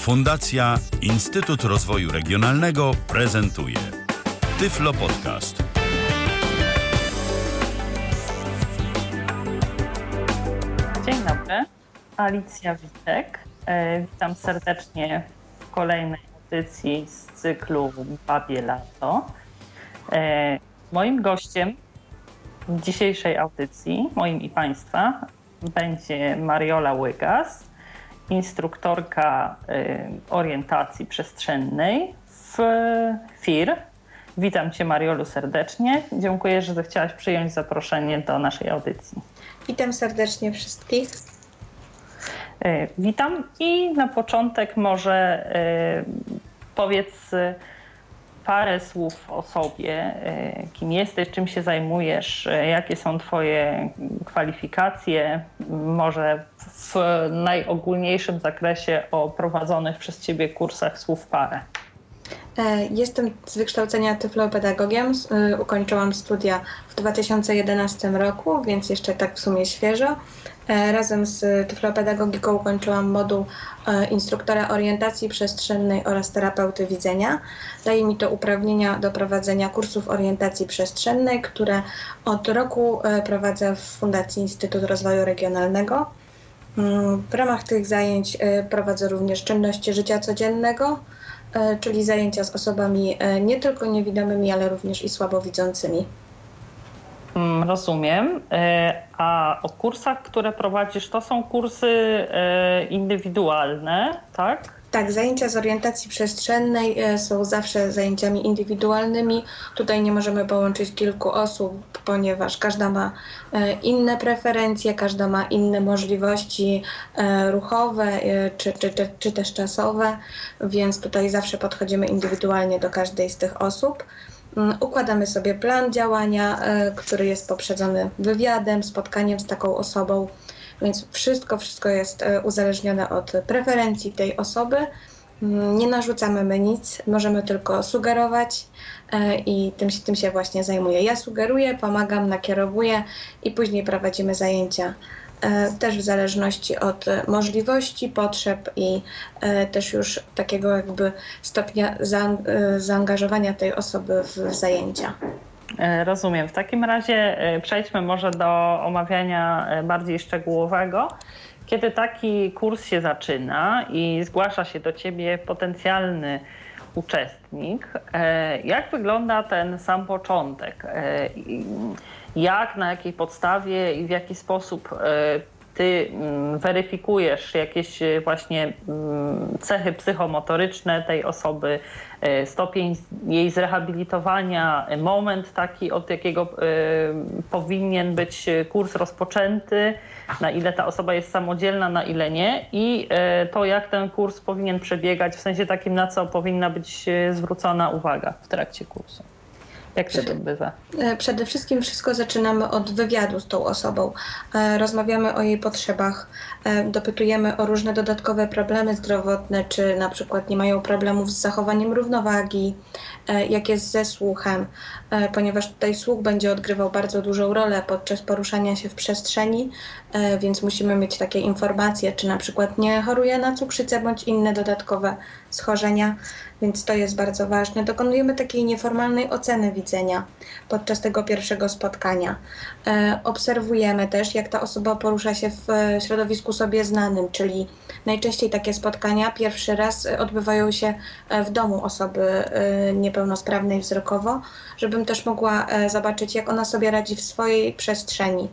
Fundacja Instytut Rozwoju Regionalnego prezentuje Tyflo Podcast. Dzień dobry, Alicja Witek. E, witam serdecznie w kolejnej audycji z cyklu Babie Lato. E, moim gościem w dzisiejszej audycji, moim i Państwa, będzie Mariola Łygas, instruktorka y, orientacji przestrzennej w FIR. Witam Cię Mariolu serdecznie. Dziękuję, że zechciałaś przyjąć zaproszenie do naszej audycji. Witam serdecznie wszystkich. Y, witam i na początek może y, powiedz parę słów o sobie, kim jesteś, czym się zajmujesz, jakie są Twoje kwalifikacje, może w najogólniejszym zakresie o prowadzonych przez Ciebie kursach słów parę. E, jestem z wykształcenia tyflopedagogiem. E, ukończyłam studia w 2011 roku, więc jeszcze tak w sumie świeżo. E, razem z tyflopedagogiką ukończyłam moduł instruktora orientacji przestrzennej oraz terapeuty widzenia. Daje mi to uprawnienia do prowadzenia kursów orientacji przestrzennej, które od roku prowadzę w Fundacji Instytut Rozwoju Regionalnego. Mm, w ramach tych zajęć prowadzę również czynności życia codziennego, E, czyli zajęcia z osobami e, nie tylko niewidomymi, ale również i słabowidzącymi. Mm, rozumiem. E, a o kursach, które prowadzisz, to są kursy indywidualne, tak? Tak, zajęcia z orientacji przestrzennej e, są zawsze zajęciami indywidualnymi. Tutaj nie możemy połączyć kilku osób, ponieważ każda ma e, inne preferencje, każda ma inne możliwości e, ruchowe czy, czy, czy, czy też czasowe, więc tutaj zawsze podchodzimy indywidualnie do każdej z tych osób. Mm, układamy sobie plan działania, który jest poprzedzony wywiadem, spotkaniem z taką osobą. Więc wszystko, wszystko jest e, uzależnione od preferencji tej osoby. Mm, nie narzucamy my nic, możemy tylko sugerować e, i tym, tym się właśnie zajmuję. Ja sugeruję, pomagam, nakierowuję i później prowadzimy zajęcia e, też w zależności od możliwości, potrzeb i też już takiego jakby stopnia zaangażowania tej osoby w zajęcia. E, rozumiem. W takim razie e, przejdźmy może do omawiania e, bardziej szczegółowego. Kiedy taki kurs się zaczyna i zgłasza się do ciebie potencjalny uczestnik, jak wygląda ten sam początek? Jak, na jakiej podstawie i w jaki sposób ty mm, weryfikujesz jakieś e, właśnie mm, cechy psychomotoryczne tej osoby, e, stopień jej zrehabilitowania, moment taki, od jakiego e, powinien być kurs rozpoczęty, na ile ta osoba jest samodzielna, na ile nie i to, jak ten kurs powinien przebiegać, w sensie takim, na co powinna być zwrócona uwaga w trakcie kursu. Jak się to odbywa? E, przede wszystkim wszystko zaczynamy od wywiadu z tą osobą. E, rozmawiamy o jej potrzebach, e, dopytujemy o różne dodatkowe problemy zdrowotne, czy na przykład nie mają problemów z zachowaniem równowagi, jak jest ze słuchem, ponieważ tutaj słuch będzie odgrywał bardzo dużą rolę podczas poruszania się w przestrzeni, więc musimy mieć takie informacje, czy na przykład nie choruje na cukrzycę bądź inne dodatkowe schorzenia więc to jest bardzo ważne. Dokonujemy takiej nieformalnej oceny widzenia podczas tego pierwszego spotkania. E, obserwujemy też, jak ta osoba porusza się w środowisku sobie znanym, czyli najczęściej takie spotkania pierwszy raz odbywają się e, w domu osoby e, niepełnosprawnej wzrokowo, żebym też mogła e, zobaczyć, jak ona sobie radzi w swojej przestrzeni.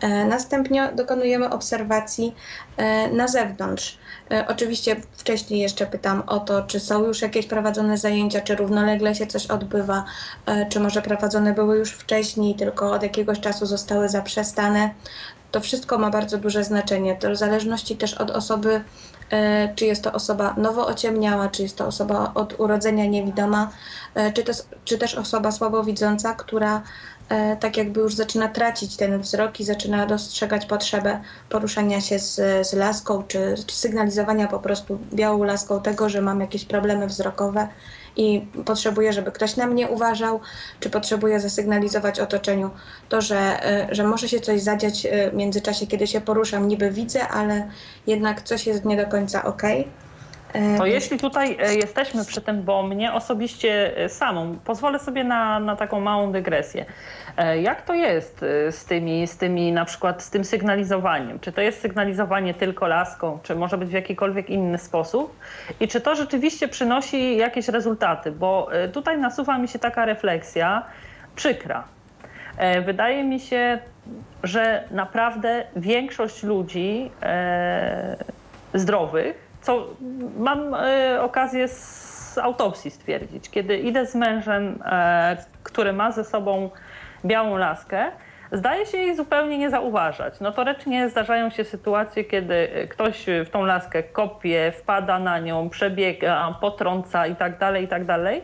E, następnie dokonujemy obserwacji e, na zewnątrz. E, oczywiście wcześniej jeszcze pytam o to, czy są już jakieś prowadzone zajęcia, czy równolegle się coś odbywa, czy może prowadzone były już wcześniej, tylko od jakiegoś czasu zostały zaprzestane. To wszystko ma bardzo duże znaczenie. To w zależności też od osoby, czy jest to osoba nowo ociemniała, czy jest to osoba od urodzenia niewidoma, czy, to, czy też osoba słabowidząca, która E, tak jakby już zaczyna tracić ten wzrok i zaczyna dostrzegać potrzebę poruszania się z, z laską, czy, czy sygnalizowania po prostu białą laską tego, że mam jakieś problemy wzrokowe i potrzebuję, żeby ktoś na mnie uważał, czy potrzebuję zasygnalizować otoczeniu to, że, e, że może się coś zadziać e, w międzyczasie, kiedy się poruszam, niby widzę, ale jednak coś jest nie do końca ok. To jeśli tutaj jesteśmy przy tym, bo mnie osobiście samą, pozwolę sobie na, na taką małą dygresję. Jak to jest z tymi, z tymi, na przykład z tym sygnalizowaniem? Czy to jest sygnalizowanie tylko laską, czy może być w jakikolwiek inny sposób? I czy to rzeczywiście przynosi jakieś rezultaty? Bo tutaj nasuwa mi się taka refleksja przykra. Wydaje mi się, że naprawdę większość ludzi e, zdrowych, co mam e, okazję z autopsji stwierdzić, kiedy idę z mężem, e, który ma ze sobą białą laskę, zdaje się jej zupełnie nie zauważać. Notorycznie zdarzają się sytuacje, kiedy ktoś w tą laskę kopie, wpada na nią, przebiega, potrąca itd., tak itd.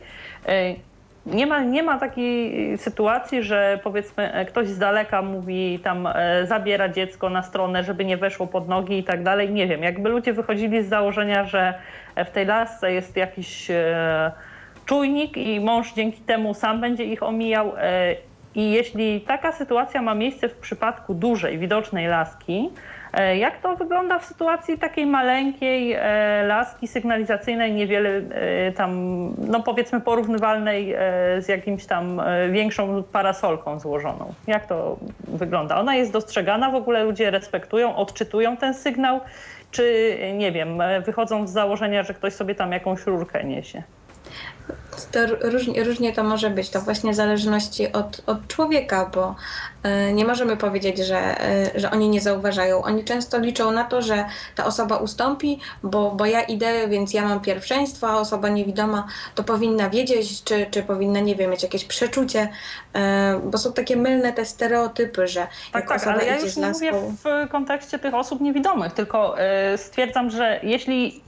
Nie ma, nie ma takiej sytuacji, że powiedzmy e, ktoś z daleka mówi tam e, zabiera dziecko na stronę, żeby nie weszło pod nogi i tak dalej. Nie wiem, jakby ludzie wychodzili z założenia, że w tej lasce jest jakiś e, czujnik i mąż dzięki temu sam będzie ich omijał. I jeśli taka sytuacja ma miejsce w przypadku dużej, widocznej laski, E, jak to wygląda w sytuacji takiej maleńkiej e, laski sygnalizacyjnej, niewiele e, tam, no powiedzmy porównywalnej z jakimś tam większą parasolką złożoną? Jak to wygląda? Ona jest dostrzegana, w ogóle ludzie respektują, odczytują ten sygnał, czy nie wiem, wychodzą z założenia, że ktoś sobie tam jakąś rurkę niesie? To różnie, różnie to może być. To właśnie w zależności od, od człowieka, bo nie możemy powiedzieć, że, y, że oni nie zauważają. Oni często liczą na to, że ta osoba ustąpi, bo, bo ja idę, więc ja mam pierwszeństwo, a osoba niewidoma to powinna wiedzieć, czy, czy powinna, nie wiem, mieć jakieś przeczucie, y, bo są takie mylne te stereotypy, że tak, tak, ale ja już nie mówię w kontekście tych osób niewidomych, tylko stwierdzam, że jeśli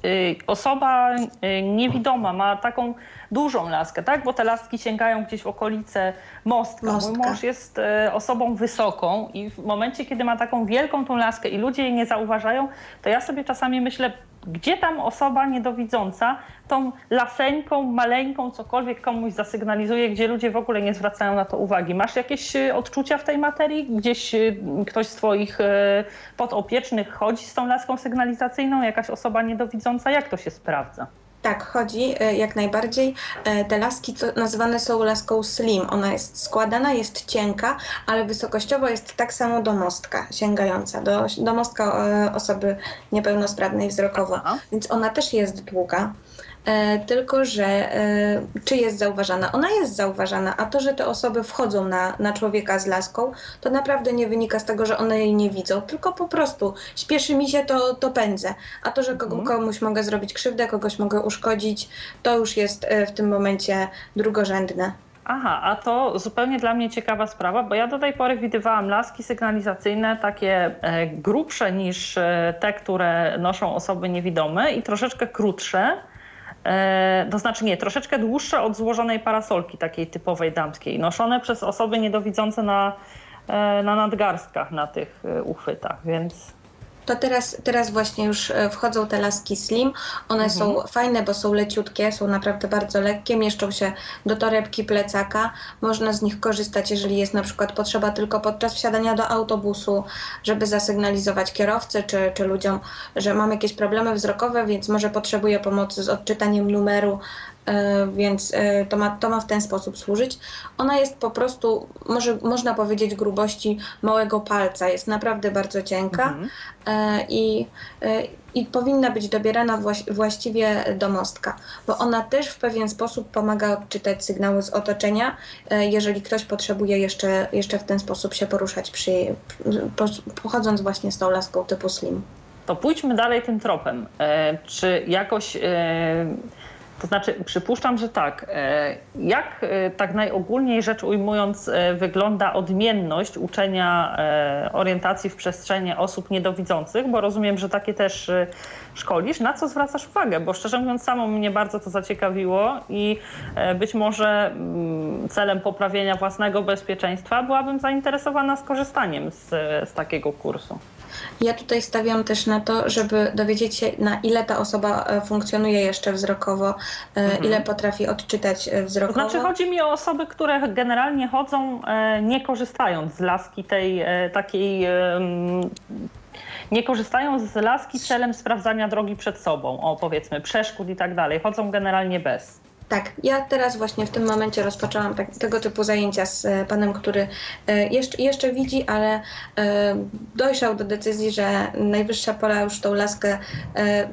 osoba niewidoma ma taką dużą laskę, tak? Bo te laski sięgają gdzieś w okolice mostka. mostka. Mój mąż jest e, osobą wysoką i w momencie, kiedy ma taką wielką tą laskę i ludzie jej nie zauważają, to ja sobie czasami myślę, gdzie tam osoba niedowidząca tą laseńką, maleńką, cokolwiek komuś zasygnalizuje, gdzie ludzie w ogóle nie zwracają na to uwagi. Masz jakieś e, odczucia w tej materii? Gdzieś e, ktoś z twoich podopiecznych chodzi z tą laską sygnalizacyjną, jakaś osoba niedowidząca? Jak to się sprawdza? Tak, chodzi e, jak najbardziej. E, te laski nazywane są laską slim. Ona jest składana, jest cienka, ale wysokościowo jest tak samo do mostka, sięgająca do, do mostka e, osoby niepełnosprawnej wzrokowo. Aha. Więc ona też jest długa. E, tylko że e, czy jest zauważana? Ona jest zauważana, a to, że te osoby wchodzą na, na człowieka z laską, to naprawdę nie wynika z tego, że one jej nie widzą, tylko po prostu śpieszy mi się, to, to pędzę. A to, że mhm. komuś mogę zrobić krzywdę, kogoś mogę uszkodzić, to już jest e, w tym momencie drugorzędne. Aha, a to zupełnie dla mnie ciekawa sprawa, bo ja do tej pory widywałam laski sygnalizacyjne takie grubsze niż te, które noszą osoby niewidome i troszeczkę krótsze. E, to znaczy nie, troszeczkę dłuższe od złożonej parasolki takiej typowej damskiej, noszone przez osoby niedowidzące na, e, na nadgarstkach na tych e, uchwytach, więc to teraz, teraz właśnie już e, wchodzą te laski slim. One mhm. są fajne, bo są leciutkie, są naprawdę bardzo lekkie, mieszczą się do torebki plecaka. Można z nich korzystać, jeżeli jest na przykład potrzeba tylko podczas wsiadania do autobusu, żeby zasygnalizować kierowcy czy, czy ludziom, że mam jakieś problemy wzrokowe, więc może potrzebuję pomocy z odczytaniem numeru więc e, to ma, to ma w ten sposób służyć. Ona jest po prostu, może, można powiedzieć, grubości małego palca. Jest naprawdę bardzo cienka mhm. E, i, i powinna być dobierana właściwie do mostka, bo ona też w pewien sposób pomaga odczytać sygnały z otoczenia, jeżeli ktoś potrzebuje jeszcze, jeszcze w ten sposób się poruszać, przy, pochodząc właśnie z tą laską typu slim. To pójdźmy dalej tym tropem. Czy jakoś to znaczy, przypuszczam, że tak. E, jak e, tak najogólniej rzecz ujmując, e, wygląda odmienność uczenia orientacji w przestrzeni osób niedowidzących? Bo rozumiem, że takie też szkolisz. Na co zwracasz uwagę? Bo szczerze mówiąc, samo mnie bardzo to zaciekawiło i być może mm, celem poprawienia własnego bezpieczeństwa byłabym zainteresowana skorzystaniem z, z takiego kursu. Ja tutaj stawiam też na to, żeby dowiedzieć się, na ile ta osoba e, funkcjonuje jeszcze wzrokowo, e, mhm. ile potrafi odczytać e, wzrokowo. To znaczy chodzi mi o osoby, które generalnie chodzą nie korzystając z laski tej takiej nie korzystają z laski celem sprawdzania drogi przed sobą, o powiedzmy przeszkód i tak dalej. Chodzą generalnie bez. Tak, ja teraz właśnie w tym momencie rozpoczęłam tak, tego typu zajęcia z e, panem, który e, jeszcze, jeszcze widzi, ale e, dojrzał do decyzji, że najwyższa pora już tą laskę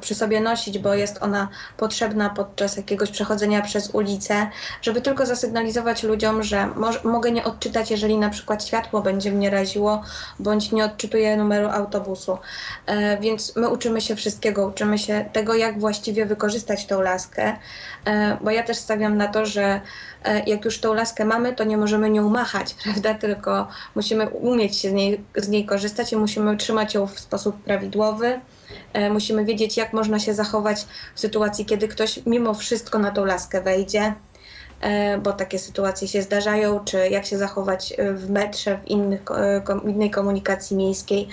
przy sobie nosić, bo jest ona potrzebna podczas jakiegoś przechodzenia przez ulicę, żeby tylko zasygnalizować ludziom, że mo- mogę nie odczytać, jeżeli na przykład światło będzie mnie raziło, bądź nie odczytuję numeru autobusu. Więc my uczymy się wszystkiego, uczymy się tego, jak właściwie wykorzystać tą laskę, bo ja też stawiam na to, że e, jak już tą laskę mamy, to nie możemy nią machać, prawda? Tylko musimy umieć się z niej, z niej korzystać i musimy trzymać ją w sposób prawidłowy. E, musimy wiedzieć, jak można się zachować w sytuacji, kiedy ktoś mimo wszystko na tą laskę wejdzie, e, bo takie sytuacje się zdarzają, czy jak się zachować w metrze, w innych, innej komunikacji miejskiej,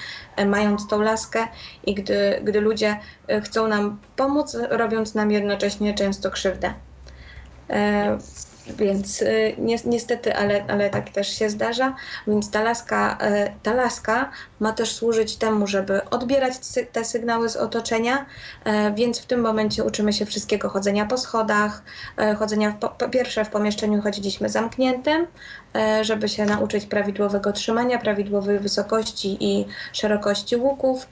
mając tą laskę i gdy, gdy ludzie chcą nam pomóc, robiąc nam jednocześnie często krzywdę. E, więc e, niestety, ale, ale tak też się zdarza. Więc ta laska, e, ta laska ma też służyć temu, żeby odbierać te sygnały z otoczenia, więc w tym momencie uczymy się wszystkiego chodzenia po schodach, chodzenia w, po pierwsze w pomieszczeniu chodziliśmy zamkniętym, żeby się nauczyć prawidłowego trzymania, prawidłowej wysokości i szerokości łuków.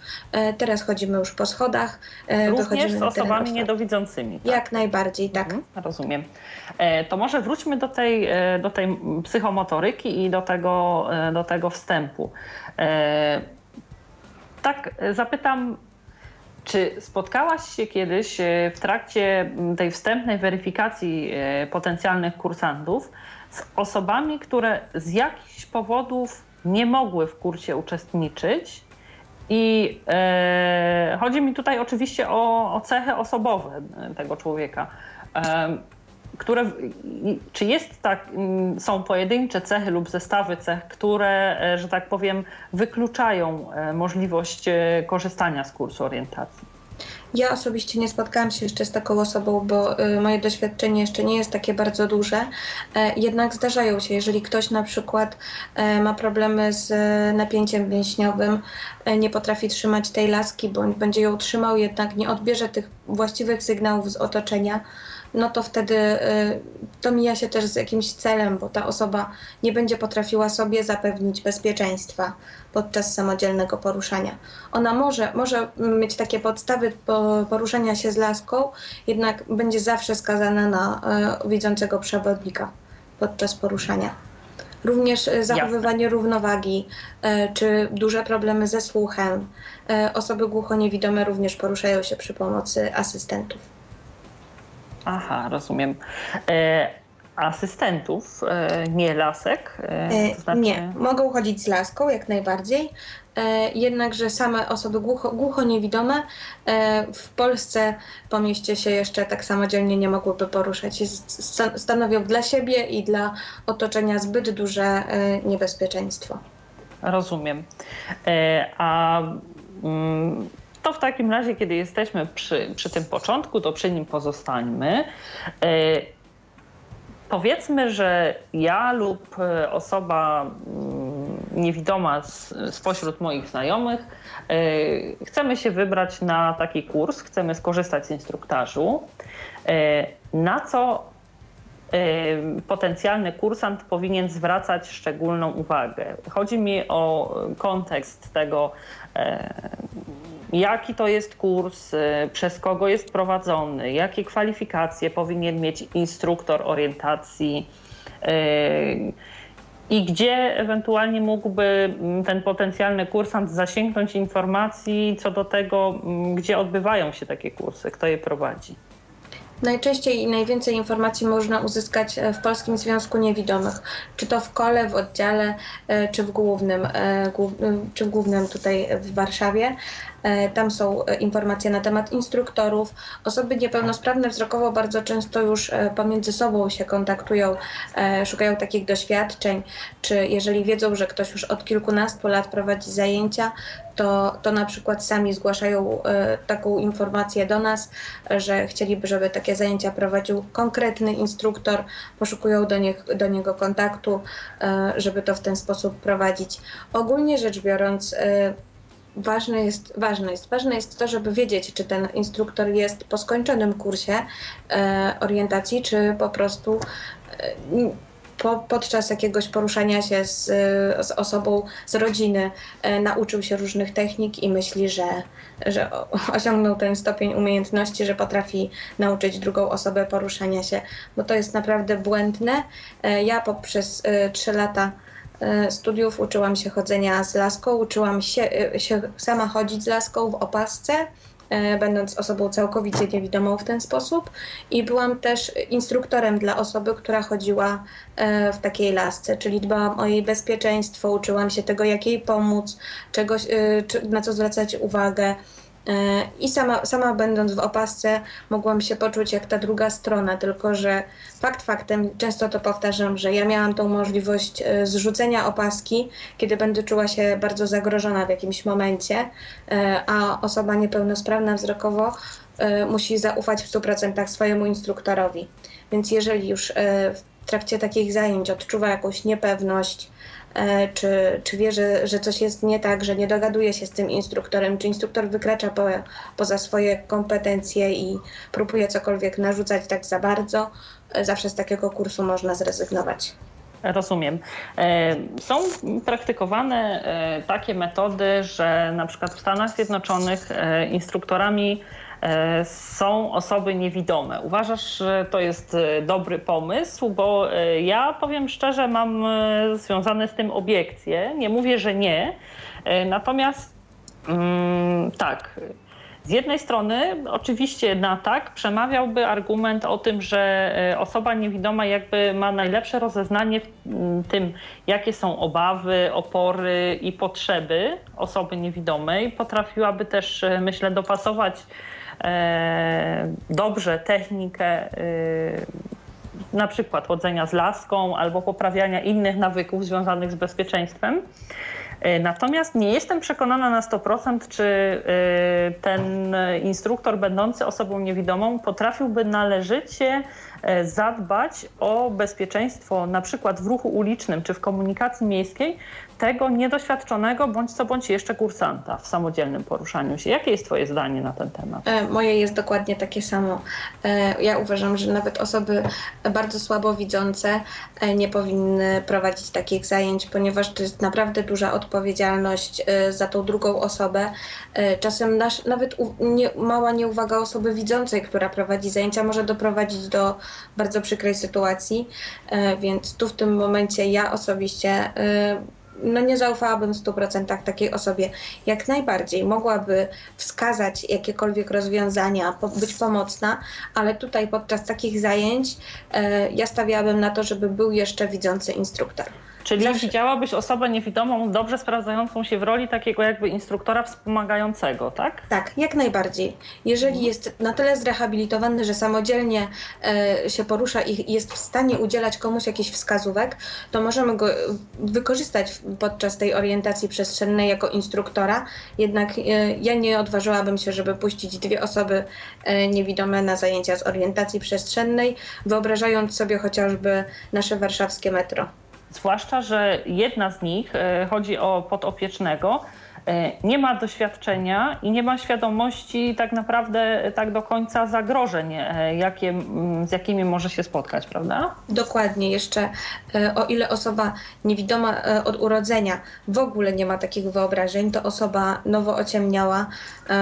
Teraz chodzimy już po schodach. Również z osobami niedowidzącymi. Tak? Jak najbardziej, tak. Mhm, rozumiem. E, to może wróćmy do tej, e, do tej psychomotoryki i do tego, e, do tego wstępu. Tak, zapytam, czy spotkałaś się kiedyś w trakcie tej wstępnej weryfikacji potencjalnych kursantów z osobami, które z jakichś powodów nie mogły w kursie uczestniczyć? I e, chodzi mi tutaj oczywiście o, o cechy osobowe tego człowieka. E, które, czy jest tak, są pojedyncze cechy lub zestawy cech, które, e, że tak powiem, wykluczają e, możliwość e, korzystania z kursu orientacji? Ja osobiście nie spotkałam się jeszcze z taką osobą, bo moje doświadczenie jeszcze nie jest takie bardzo duże. Jednak zdarzają się, jeżeli ktoś na przykład ma problemy z napięciem mięśniowym, nie potrafi trzymać tej laski, bądź będzie ją trzymał, jednak nie odbierze tych właściwych sygnałów z otoczenia, no to wtedy y, to mija się też z jakimś celem, bo ta osoba nie będzie potrafiła sobie zapewnić bezpieczeństwa podczas samodzielnego poruszania. Ona może, może mieć takie podstawy poruszania się z laską, jednak będzie zawsze skazana na y, widzącego przewodnika podczas poruszania. Również y, zachowywanie Jasne. równowagi, czy duże problemy ze słuchem. Osoby głuchoniewidome również poruszają się przy pomocy asystentów. Aha, rozumiem. E, asystentów, e, nie lasek? E, to znaczy... Nie, mogą chodzić z laską jak najbardziej. E, jednakże same osoby głucho, głuchoniewidome e, w Polsce po mieście się jeszcze tak samodzielnie nie mogłyby poruszać. Stanowią dla siebie i dla otoczenia zbyt duże e, niebezpieczeństwo. Rozumiem. A mm, to w takim razie, kiedy jesteśmy przy, przy tym początku, to przy nim pozostańmy. E, powiedzmy, że ja lub e, osoba mm, niewidoma spośród moich znajomych e, chcemy się wybrać na taki kurs, chcemy skorzystać z instruktażu. Na co potencjalny kursant powinien zwracać szczególną uwagę? Chodzi mi o kontekst tego, jaki to jest kurs, y, przez kogo jest prowadzony, jakie kwalifikacje powinien mieć instruktor orientacji y, i gdzie ewentualnie mógłby mm, ten potencjalny kursant zasięgnąć informacji co do tego, mm, gdzie odbywają się takie kursy, kto je prowadzi. Najczęściej i najwięcej informacji można uzyskać e, w Polskim Związku Niewidomych, czy to w kole, w oddziale, e, czy w głównym, e, czy w głównym tutaj w Warszawie. Tam są informacje na temat instruktorów. Osoby niepełnosprawne wzrokowo bardzo często już pomiędzy sobą się kontaktują, szukają takich doświadczeń, czy jeżeli wiedzą, że ktoś już od kilkunastu lat prowadzi zajęcia, to, to na przykład sami zgłaszają taką informację do nas, że chcieliby, żeby takie zajęcia prowadził konkretny instruktor, poszukują do, nie, do niego kontaktu, e, żeby to w ten sposób prowadzić. Ogólnie rzecz biorąc, e, ważne jest, ważne jest, ważne jest to, żeby wiedzieć, czy ten instruktor jest po skończonym kursie e, orientacji, czy po prostu e, po, podczas jakiegoś poruszania się z, z osobą z rodziny e, nauczył się różnych technik i myśli, że, że osiągnął ten stopień umiejętności, że potrafi nauczyć drugą osobę poruszania się, bo to jest naprawdę błędne. E, ja poprzez e, trzy lata studiów uczyłam się chodzenia z laską, uczyłam się, e, się sama chodzić z laską w opasce E, będąc osobą całkowicie niewidomą w ten sposób. I byłam też instruktorem dla osoby, która chodziła e, w takiej lasce, czyli dbałam o jej bezpieczeństwo, uczyłam się tego, jak jej pomóc, czegoś, e, na co zwracać uwagę. I sama, sama będąc w opasce mogłam się poczuć jak ta druga strona, tylko że fakt faktem, często to powtarzam, że ja miałam tą możliwość e, zrzucenia opaski, kiedy będę czuła się bardzo zagrożona w jakimś momencie, e, a osoba niepełnosprawna wzrokowo e, musi zaufać w 100% swojemu instruktorowi. Więc jeżeli już w trakcie takich zajęć odczuwa jakąś niepewność, E, czy, czy wie, że, że coś jest nie tak, że nie dogaduje się z tym instruktorem, czy instruktor wykracza po, poza swoje kompetencje i próbuje cokolwiek narzucać tak za bardzo, e, zawsze z takiego kursu można zrezygnować. Rozumiem. E, są praktykowane takie metody, że na przykład w Stanach Zjednoczonych instruktorami E, są osoby niewidome. Uważasz, że to jest e, dobry pomysł? Bo e, ja powiem szczerze, mam związane z tym obiekcje. Nie mówię, że nie. Natomiast mm, tak. Z jednej strony, oczywiście na tak, przemawiałby argument o tym, że osoba niewidoma jakby ma najlepsze rozeznanie w tym, jakie są obawy, opory i potrzeby osoby niewidomej. Potrafiłaby też, myślę, dopasować E, dobrze technikę e, na przykład chodzenia z laską albo poprawiania innych nawyków związanych z bezpieczeństwem. E, natomiast nie jestem przekonana na 100%, czy ten instruktor będący osobą niewidomą potrafiłby należycie zadbać o bezpieczeństwo na przykład w ruchu ulicznym czy w komunikacji miejskiej tego niedoświadczonego bądź co bądź jeszcze kursanta w samodzielnym poruszaniu się. Jakie jest Twoje zdanie na ten temat? E, moje jest dokładnie takie samo. E, ja uważam, że nawet osoby bardzo słabo widzące e, nie powinny prowadzić takich zajęć, ponieważ to jest naprawdę duża odpowiedzialność za tą drugą osobę. Czasem nasz, nawet nie, mała nieuwaga osoby widzącej, która prowadzi zajęcia, może doprowadzić do bardzo przykrej sytuacji, więc tu w tym momencie ja osobiście no nie zaufałabym w 100% takiej osobie. Jak najbardziej mogłaby wskazać jakiekolwiek rozwiązania, być pomocna, ale tutaj podczas takich zajęć e, ja stawiałabym na to, żeby był jeszcze widzący instruktor. Czyli Zawsze... widziałabyś osobę niewidomą, dobrze sprawdzającą się w roli takiego jakby instruktora wspomagającego, tak? Tak, jak najbardziej. Jeżeli mhm. jest na tyle zrehabilitowany, że samodzielnie e, się porusza i jest w stanie udzielać komuś jakichś wskazówek, to możemy go wykorzystać podczas tej orientacji przestrzennej jako instruktora. Jednak e, ja nie odważyłabym się, żeby puścić dwie osoby e, niewidome na zajęcia z orientacji przestrzennej, wyobrażając sobie chociażby nasze warszawskie metro. Zwłaszcza, że jedna z nich, e, chodzi o podopiecznego, e, nie ma doświadczenia i nie ma świadomości tak naprawdę tak do końca zagrożeń, e, jakie, z jakimi może się spotkać, prawda? Dokładnie. Jeszcze o ile osoba niewidoma od urodzenia w ogóle nie ma takich wyobrażeń, to osoba nowo ociemniała,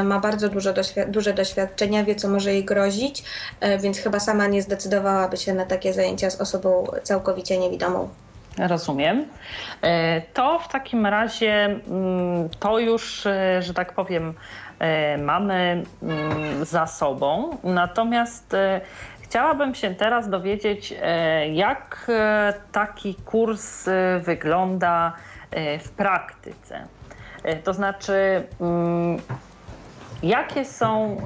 ma bardzo dużo doświ duże doświadczenia, wie co może jej grozić, więc chyba sama nie zdecydowałaby się na takie zajęcia z osobą całkowicie niewidomą. Rozumiem. E, to w takim razie mm, to już, e, że tak powiem, e, mamy mm, za sobą. Natomiast chciałabym się teraz dowiedzieć, jak taki kurs wygląda w praktyce. To znaczy, mm, Jakie są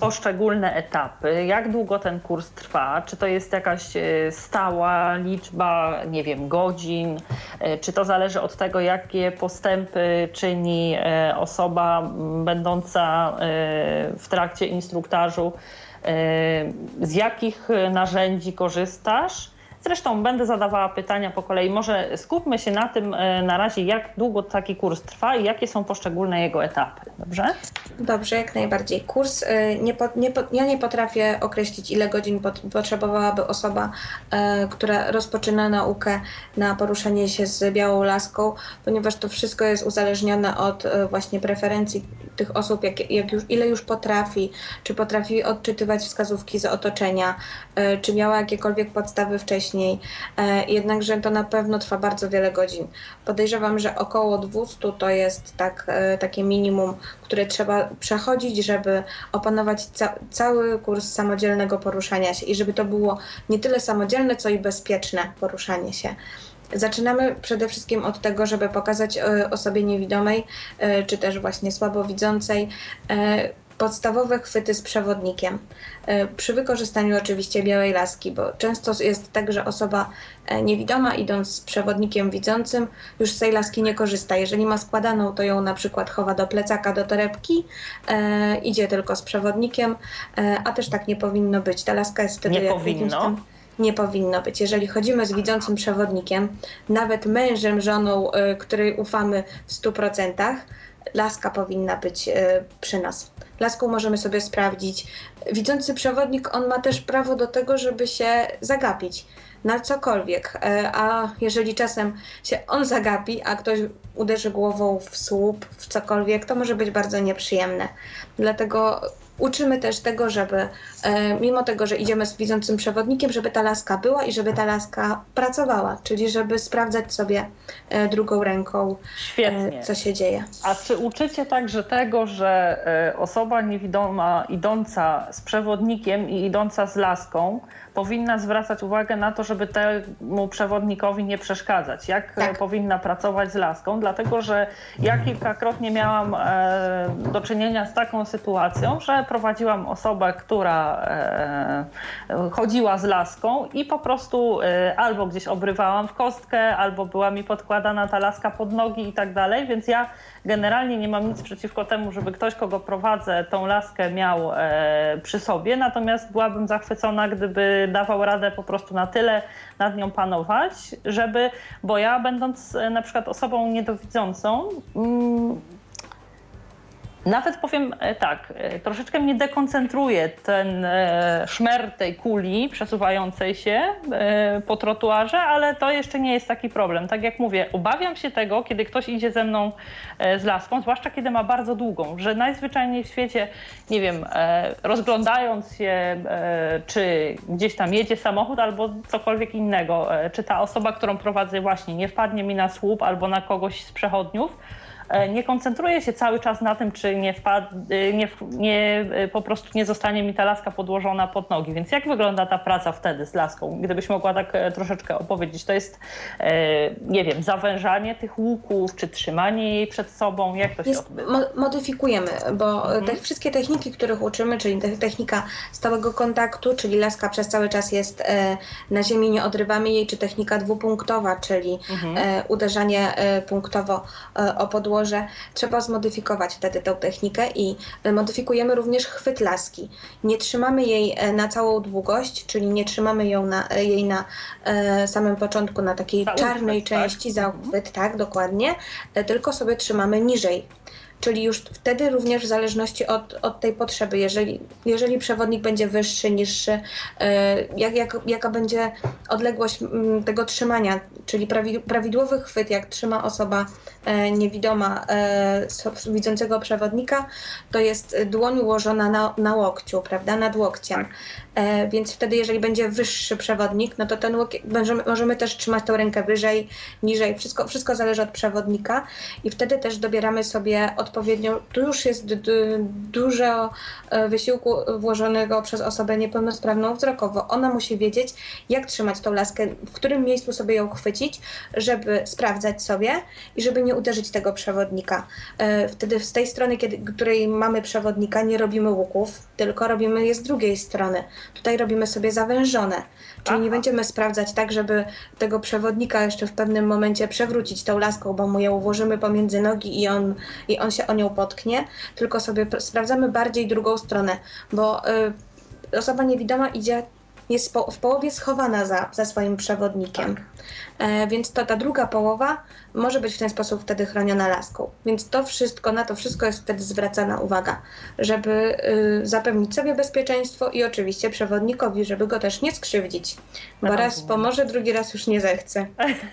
poszczególne etapy? Jak długo ten kurs trwa? Czy to jest jakaś e, stała liczba, nie wiem, godzin? E, czy to zależy od tego, jakie postępy czyni e, osoba będąca w trakcie instruktażu? Z jakich narzędzi korzystasz? Zresztą będę zadawała pytania po kolei. Może skupmy się na tym e, na razie, jak długo taki kurs trwa i jakie są poszczególne jego etapy. Dobrze? Dobrze, jak najbardziej. Kurs, e, nie, po, nie, ja nie potrafię określić, ile godzin pot, potrzebowałaby osoba, e, która rozpoczyna naukę na poruszanie się z białą laską, ponieważ to wszystko jest uzależnione od właśnie preferencji tych osób, jak, jak już, ile już potrafi, czy potrafi odczytywać wskazówki z otoczenia, czy miała jakiekolwiek podstawy wcześniej. E, jednakże to na pewno trwa bardzo wiele godzin. Podejrzewam, że około 200 to jest tak, e, takie minimum, które trzeba przechodzić, żeby opanować ca cały kurs samodzielnego poruszania się i żeby to było nie tyle samodzielne, co i bezpieczne poruszanie się. Zaczynamy przede wszystkim od tego, żeby pokazać e, osobie niewidomej, czy też właśnie słabowidzącej, podstawowe chwyty z przewodnikiem. E, przy wykorzystaniu oczywiście białej laski, bo często jest tak, że osoba e, niewidoma idąc z przewodnikiem widzącym już z tej laski nie korzysta. Jeżeli ma składaną, to ją na przykład chowa do plecaka, do torebki, e, idzie tylko z przewodnikiem, e, a też tak nie powinno być. Ta laska jest wtedy... Nie powinno? Tam, nie powinno być. Jeżeli chodzimy z widzącym przewodnikiem, nawet mężem, żoną, y, której ufamy w 100%, laska powinna być y, przy nas. Laską możemy sobie sprawdzić. Widzący przewodnik, on ma też prawo do tego, żeby się zagapić na cokolwiek. E, a jeżeli czasem się on zagapi, a ktoś uderzy głową w słup, w cokolwiek, to może być bardzo nieprzyjemne. Dlatego uczymy też tego, żeby e, mimo tego, że idziemy z widzącym przewodnikiem, żeby ta laska była i żeby ta laska pracowała, czyli żeby sprawdzać sobie e, drugą ręką, Świetnie. co się dzieje. A czy uczycie także tego, że osoba niewidoma idąca z przewodnikiem i idąca z laską powinna zwracać uwagę na to, żeby temu przewodnikowi nie przeszkadzać, jak tak. powinna pracować z laską, dlatego że ja kilkakrotnie miałam e, do czynienia z taką sytuacją, że prowadziłam osobę, która e, chodziła z laską i po prostu e, albo gdzieś obrywałam w kostkę, albo była mi podkładana ta laska pod nogi i tak dalej, więc ja generalnie nie mam nic przeciwko temu, żeby ktoś, kogo prowadzę, tą laskę miał przy sobie, natomiast byłabym zachwycona, gdyby dawał radę po prostu na tyle nad nią panować, żeby, bo ja będąc e, na przykład osobą niedowidzącą, mm, nawet powiem e, tak, e, troszeczkę mnie dekoncentruje ten e, szmer tej kuli przesuwającej się po trotuarze, ale to jeszcze nie jest taki problem. Tak jak mówię, obawiam się tego, kiedy ktoś idzie ze mną z laską, zwłaszcza kiedy ma bardzo długą, że najzwyczajniej w świecie, nie wiem, rozglądając się, czy gdzieś tam jedzie samochód albo cokolwiek innego, czy ta osoba, którą prowadzę właśnie nie wpadnie mi na słup albo na kogoś z przechodniów, nie koncentruję się cały czas na tym, czy nie, wpad, e, nie, nie, e, po prostu nie zostanie mi ta laska podłożona pod nogi. Więc jak wygląda ta praca wtedy z laską? Gdybyś mogła tak troszeczkę opowiedzieć. To jest, nie wiem, zawężanie tych łuków, czy trzymanie jej przed sobą? Jak to się jest, odbywa? Modyfikujemy, bo mhm. te wszystkie techniki, których uczymy, czyli technika stałego kontaktu, czyli laska przez cały czas jest na ziemi, nie odrywamy jej, czy technika dwupunktowa, czyli mhm. uderzanie punktowo o podłożenie że trzeba zmodyfikować wtedy tę technikę i e, modyfikujemy również chwyt laski. Nie trzymamy jej e, na całą długość, czyli nie trzymamy ją na, e, jej na samym początku na takiej za czarnej uchwyt, części tak? za uchwyt, tak, dokładnie, tylko sobie trzymamy niżej Czyli już wtedy również w zależności od, od tej potrzeby, jeżeli, jeżeli przewodnik będzie wyższy, niższy, e, jak, jak, jaka będzie odległość mm, tego trzymania, czyli prawidłowy chwyt, jak trzyma osoba e, niewidoma e, widzącego przewodnika, to jest dłoń ułożona na, na łokciu, prawda, nad łokciem. Więc wtedy, jeżeli będzie wyższy przewodnik, no to ten łokieć, możemy, możemy też trzymać tą rękę wyżej, niżej, wszystko, wszystko zależy od przewodnika i wtedy też dobieramy sobie od odpowiednio, tu już jest dużo e, wysiłku włożonego przez osobę niepełnosprawną wzrokowo. Ona musi wiedzieć, jak trzymać tą laskę, w którym miejscu sobie ją chwycić, żeby sprawdzać sobie i żeby nie uderzyć tego przewodnika. E, wtedy z tej strony, kiedy, której mamy przewodnika, nie robimy łuków, tylko robimy je z drugiej strony. Tutaj robimy sobie zawężone. Czyli Aha. nie będziemy sprawdzać tak, żeby tego przewodnika jeszcze w pewnym momencie przewrócić tą laską, bo mu ją włożymy pomiędzy nogi i on, i on się o nią potknie, tylko sobie sprawdzamy bardziej drugą stronę, bo y, osoba niewidoma idzie jest w połowie schowana za, za swoim przewodnikiem. Tak. E, więc to ta druga połowa może być w ten sposób wtedy chroniona laską. Więc to wszystko, na to wszystko jest wtedy zwracana uwaga, żeby y, zapewnić sobie bezpieczeństwo i oczywiście przewodnikowi, żeby go też nie skrzywdzić, bo raz pomoże, drugi raz już nie zechce.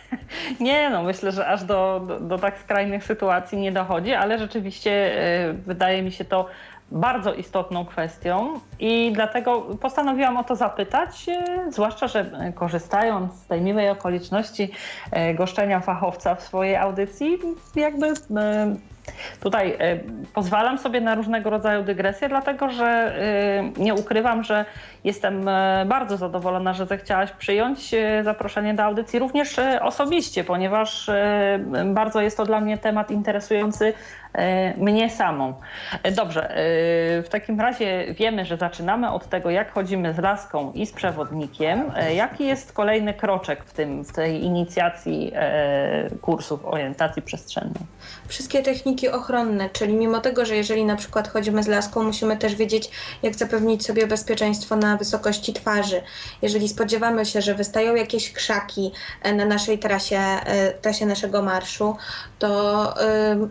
nie, no myślę, że aż do, do, do tak skrajnych sytuacji nie dochodzi, ale rzeczywiście y, wydaje mi się to bardzo istotną kwestią i dlatego postanowiłam o to zapytać, e, zwłaszcza, że korzystając z tej miłej okoliczności e, goszczenia fachowca w swojej audycji, jakby e, Tutaj pozwalam sobie na różnego rodzaju dygresje, dlatego że nie ukrywam, że jestem bardzo zadowolona, że zechciałaś przyjąć zaproszenie do audycji również osobiście, ponieważ bardzo jest to dla mnie temat interesujący E, mnie samą. E, dobrze, e, w takim razie wiemy, że zaczynamy od tego, jak chodzimy z laską i z przewodnikiem. Jaki jest kolejny kroczek w, tym, w tej inicjacji kursów orientacji przestrzennej? Wszystkie techniki ochronne, czyli mimo tego, że jeżeli na przykład chodzimy z laską, musimy też wiedzieć, jak zapewnić sobie bezpieczeństwo na wysokości twarzy. Jeżeli spodziewamy się, że wystają jakieś krzaki na naszej trasie, trasie naszego marszu, to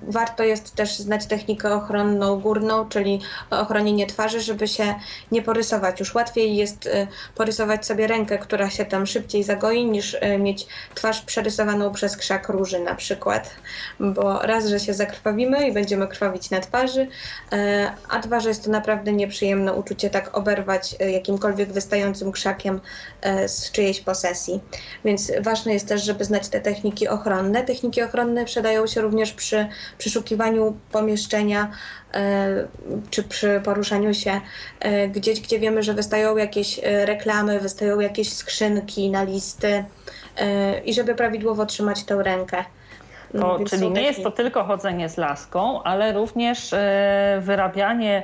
warto jest też znać technikę ochronną górną, czyli ochronienie twarzy, żeby się nie porysować. Już łatwiej jest porysować sobie rękę, która się tam szybciej zagoi, niż mieć twarz przerysowaną przez krzak róży na przykład. Bo raz, że się zakrwawimy i będziemy krwawić na twarzy, y, a że jest to naprawdę nieprzyjemne uczucie tak oberwać jakimkolwiek wystającym krzakiem z czyjejś posesji. Więc ważne jest też, żeby znać te techniki ochronne. Techniki ochronne przydają się również przy przeszukiwaniu pomieszczenia e, czy przy poruszaniu się e, gdzieś, gdzie wiemy, że wystają jakieś e, reklamy, wystają jakieś skrzynki na listy i żeby prawidłowo trzymać tę rękę. To, czyli nie jest to tylko chodzenie z laską, ale również wyrabianie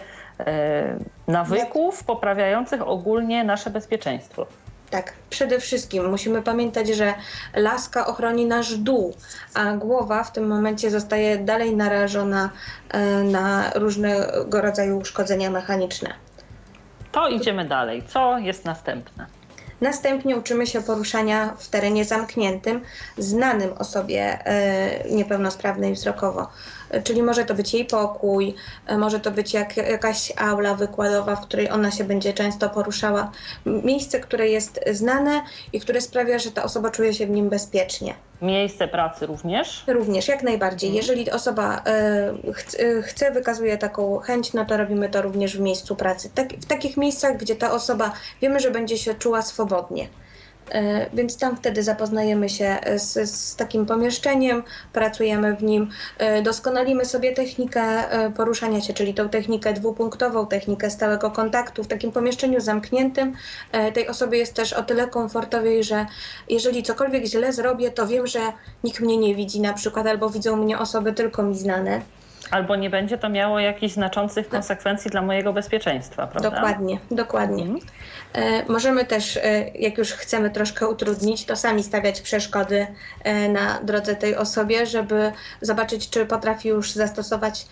nawyków poprawiających ogólnie nasze bezpieczeństwo. Tak, przede wszystkim musimy pamiętać, że laska ochroni nasz dół, a głowa w tym momencie zostaje dalej narażona e, na różnego rodzaju uszkodzenia mechaniczne. To idziemy dalej. Co jest następne? Następnie uczymy się poruszania w terenie zamkniętym, znanym osobie e, niepełnosprawnej wzrokowo. Czyli może to być jej pokój, e, może to być jak, jakaś aula wykładowa, w której ona się będzie często poruszała. Miejsce, które jest znane i które sprawia, że ta osoba czuje się w nim bezpiecznie. Miejsce pracy również? Również, jak najbardziej. Mhm. Jeżeli osoba y, chce, chce, wykazuje taką chęć, no to robimy to również w miejscu pracy. Tak, w takich miejscach, gdzie ta osoba wiemy, że będzie się czuła swobodnie. E, więc tam wtedy zapoznajemy się z, z, takim pomieszczeniem, pracujemy w nim, e, doskonalimy sobie technikę e, poruszania się, czyli tą technikę dwupunktową, technikę stałego kontaktu. W takim pomieszczeniu zamkniętym tej osobie jest też o tyle komfortowiej, że jeżeli cokolwiek źle zrobię, to wiem, że nikt mnie nie widzi na przykład, albo widzą mnie osoby tylko mi znane. Albo nie będzie to miało jakichś znaczących konsekwencji dla mojego bezpieczeństwa, prawda? Dokładnie, dokładnie. Mhm. E, możemy też, e, jak już chcemy troszkę utrudnić, to sami stawiać przeszkody e, na drodze tej osobie, żeby zobaczyć, czy potrafi już zastosować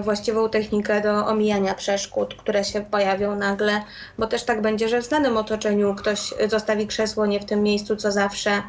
właściwą technikę do omijania przeszkód, które się pojawią nagle, bo też tak będzie, że w znanym otoczeniu ktoś zostawi krzesło nie w tym miejscu co zawsze,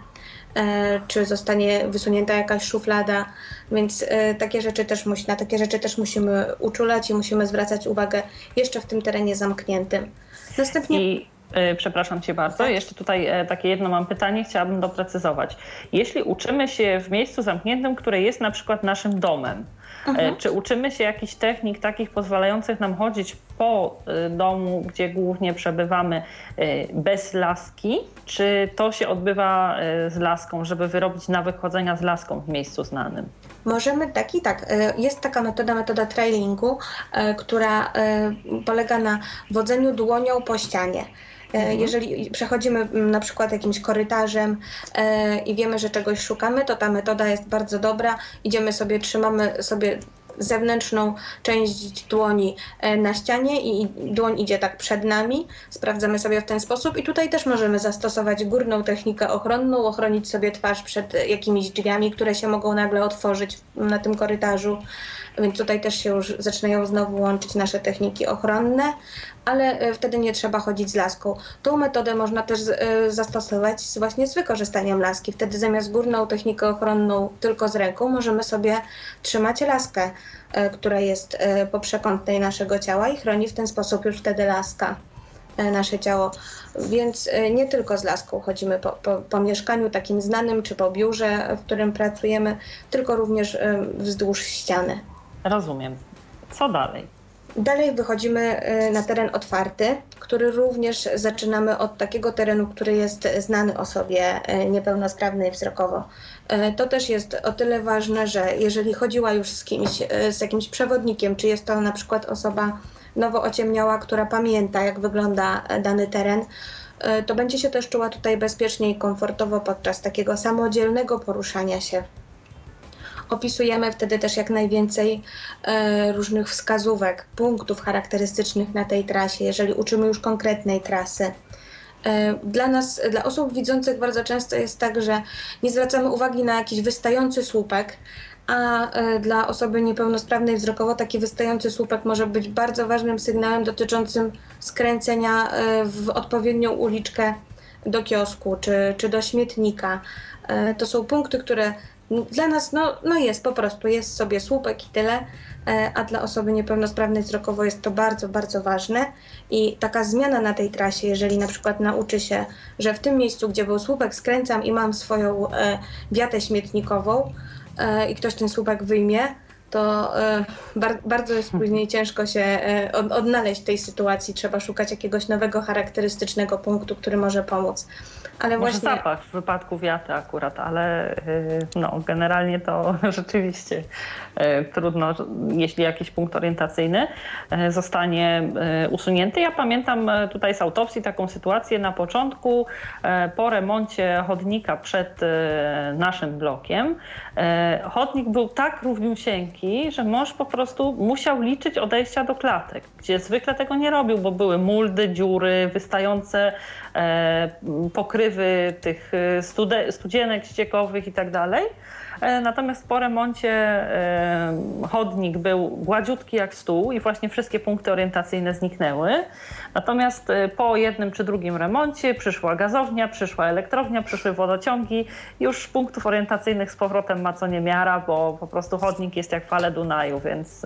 czy zostanie wysunięta jakaś szuflada, więc takie rzeczy też musi, na takie rzeczy też musimy uczulać i musimy zwracać uwagę jeszcze w tym terenie zamkniętym. Następnie... I e, przepraszam Cię bardzo, tak. jeszcze tutaj e, takie jedno mam pytanie, chciałabym doprecyzować. Jeśli uczymy się w miejscu zamkniętym, które jest na przykład naszym domem, e, mhm. Czy uczymy się jakichś technik takich pozwalających nam chodzić po domu, gdzie głównie przebywamy bez laski? Czy to się odbywa z laską, żeby wyrobić nawyk chodzenia z laską w miejscu znanym? Możemy tak i tak. E, jest taka metoda, metoda trailingu, e, która e, polega na wodzeniu dłonią po ścianie. Mhm. Jeżeli przechodzimy na przykład jakimś korytarzem i wiemy, że czegoś szukamy, to ta metoda jest bardzo dobra. Idziemy sobie, trzymamy sobie zewnętrzną część dłoni e, na ścianie i dłoń idzie tak przed nami. Sprawdzamy sobie w ten sposób i tutaj też możemy zastosować górną technikę ochronną, ochronić sobie twarz przed jakimiś drzwiami, które się mogą nagle otworzyć na tym korytarzu. Więc tutaj też się już zaczynają znowu łączyć nasze techniki ochronne. Ale wtedy nie trzeba chodzić z laską. Tą metodę można też zastosować właśnie z wykorzystaniem laski. Wtedy zamiast górną technikę ochronną tylko z ręką, możemy sobie trzymać laskę, która jest po przekątnej naszego ciała i chroni w ten sposób już wtedy laska. E, nasze ciało. Więc e, nie tylko z laską chodzimy po, po, po, mieszkaniu takim znanym, czy po biurze, w którym pracujemy, tylko również e, wzdłuż ściany. Rozumiem. Co dalej? Dalej wychodzimy na teren otwarty, który również zaczynamy od takiego terenu, który jest znany osobie niepełnosprawnej wzrokowo. To też jest o tyle ważne, że jeżeli chodziła już z kimś, z jakimś przewodnikiem, czy jest to na przykład osoba nowo ociemniała, która pamięta, jak wygląda dany teren, to będzie się też czuła tutaj bezpiecznie i komfortowo podczas takiego samodzielnego poruszania się. Opisujemy wtedy też jak najwięcej e, różnych wskazówek, punktów charakterystycznych na tej trasie, jeżeli uczymy już konkretnej trasy. Dla nas, dla osób widzących bardzo często jest tak, że nie zwracamy uwagi na jakiś wystający słupek, a e, dla osoby niepełnosprawnej wzrokowo taki wystający słupek może być bardzo ważnym sygnałem dotyczącym skręcenia e, w odpowiednią uliczkę do kiosku czy, czy do śmietnika. E, to są punkty, które dla nas no, no jest po prostu, jest sobie słupek i tyle, a dla osoby niepełnosprawnej wzrokowo jest to bardzo, bardzo ważne i taka zmiana na tej trasie, jeżeli na przykład nauczy się, że w tym miejscu, gdzie był słupek, skręcam i mam swoją wiatę śmietnikową, E, i ktoś ten słupek wyjmie, to e, bardzo jest później ciężko się e, odnaleźć w tej sytuacji. Trzeba szukać jakiegoś nowego, charakterystycznego punktu, który może pomóc. Ale może właśnie... zapach w wypadku wiaty akurat, ale no, generalnie to rzeczywiście trudno, jeśli jakiś punkt orientacyjny zostanie usunięty. Ja pamiętam tutaj z autopsji taką sytuację na początku, po remoncie chodnika przed naszym blokiem. Chodnik był tak równiusieńki, że mąż po prostu musiał liczyć odejścia do klatek, gdzie zwykle tego nie robił, bo były muldy, dziury, wystające e, pokrywy tych e, studzienek ściekowych i tak dalej. E, natomiast po remoncie e, chodnik był gładziutki jak stół i właśnie wszystkie punkty orientacyjne zniknęły. Natomiast e, po jednym czy drugim remoncie przyszła gazownia, przyszła elektrownia, przyszły wodociągi. Już punktów orientacyjnych z powrotem ma co niemiara, bo po prostu chodnik jest jak fale Dunaju, więc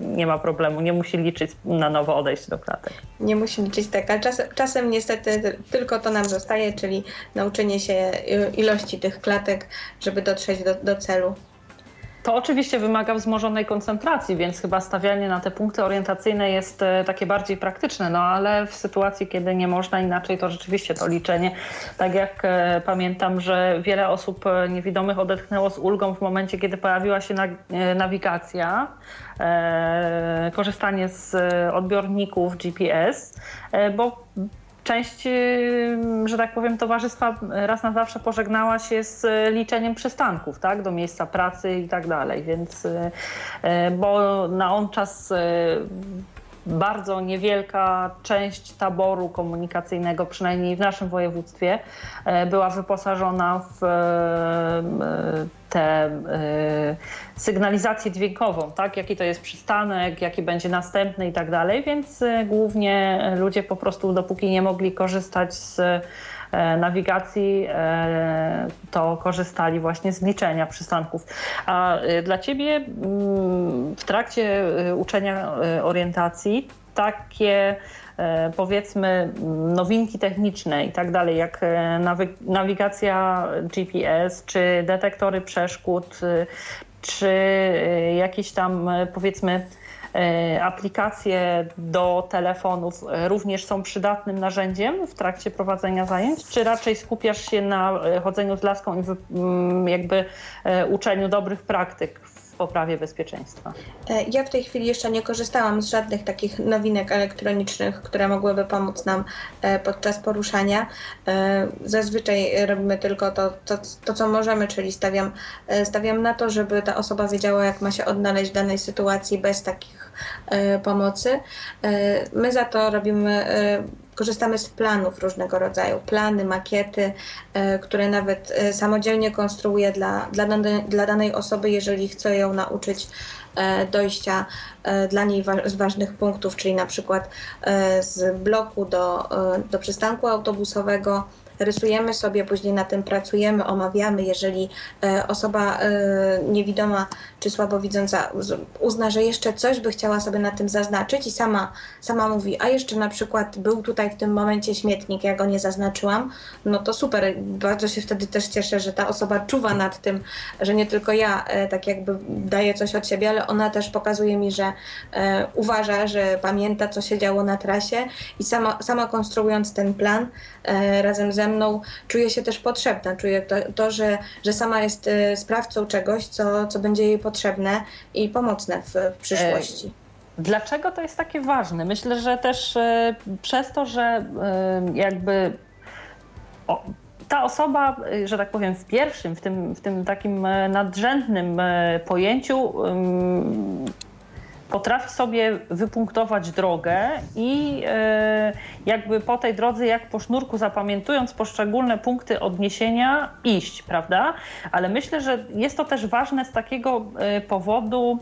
nie ma problemu. Nie musi liczyć na nowo odejść do klatek. Nie musi liczyć tak, czasem, czasem niestety tylko to nam zostaje, czyli nauczenie się ilości tych klatek, żeby dotrzeć do, do celu. To oczywiście wymaga wzmożonej koncentracji, więc chyba stawianie na te punkty orientacyjne jest e, takie bardziej praktyczne, no ale w sytuacji, kiedy nie można inaczej, to rzeczywiście to liczenie, tak jak e, pamiętam, że wiele osób e, niewidomych odetchnęło z ulgą w momencie, kiedy pojawiła się nawigacja, korzystanie z odbiorników GPS, bo część, y, że tak powiem, towarzystwa raz na zawsze pożegnała się z liczeniem przystanków, tak, do miejsca pracy i tak dalej, więc, y, bo na on czas bardzo niewielka część taboru komunikacyjnego, przynajmniej w naszym województwie, była wyposażona w tę sygnalizację dźwiękową, tak? jaki to jest przystanek, jaki będzie następny i tak dalej, więc e, głównie ludzie po prostu dopóki nie mogli korzystać z e, nawigacji, e, to korzystali właśnie z liczenia przystanków. A dla Ciebie mm, w trakcie uczenia orientacji takie powiedzmy nowinki techniczne i tak dalej, jak nawigacja GPS czy detektory przeszkód, czy jakieś tam powiedzmy aplikacje do telefonów również są przydatnym narzędziem w trakcie prowadzenia zajęć, czy raczej skupiasz się na chodzeniu z laską i mm, jakby uczeniu dobrych praktyk poprawie bezpieczeństwa. E, ja w tej chwili jeszcze nie korzystałam z żadnych takich nowinek elektronicznych, które mogłyby pomóc nam e, podczas poruszania. E, zazwyczaj robimy tylko to, to, to co możemy, czyli stawiam, stawiam na to, żeby ta osoba wiedziała, jak ma się odnaleźć w danej sytuacji bez takich pomocy. My za to robimy korzystamy z planów różnego rodzaju, plany, makiety, e, które nawet e, samodzielnie konstruuję dla, dla, dla danej osoby, jeżeli chcę ją nauczyć dojścia dla niej z ważnych punktów, czyli na przykład z bloku do, do przystanku autobusowego, rysujemy sobie, później na tym pracujemy, omawiamy. Jeżeli e, osoba e, niewidoma czy słabowidząca uzna, że jeszcze coś by chciała sobie na tym zaznaczyć i sama, sama mówi, a jeszcze na przykład był tutaj w tym momencie śmietnik, ja go nie zaznaczyłam, no to super. Bardzo się wtedy też cieszę, że ta osoba czuwa nad tym, że nie tylko ja e, tak jakby daję coś od siebie, ale ona też pokazuje mi, że uważa, że pamięta, co się działo na trasie i sama, sama konstruując ten plan razem ze mną, czuję się też potrzebna. Czuję to, to że, że sama jest y, sprawcą czegoś, co, co będzie jej potrzebne i pomocne w, w przyszłości. Dlaczego to jest takie ważne? Myślę, że też y, przez to, że y, jakby ta osoba, że tak powiem, w pierwszym, w tym, w tym takim nadrzędnym pojęciu potrafi sobie wypunktować drogę i e, jakby po tej drodze, jak po sznurku, zapamiętując poszczególne punkty odniesienia, iść, prawda? Ale myślę, że jest to też ważne z takiego e, powodu,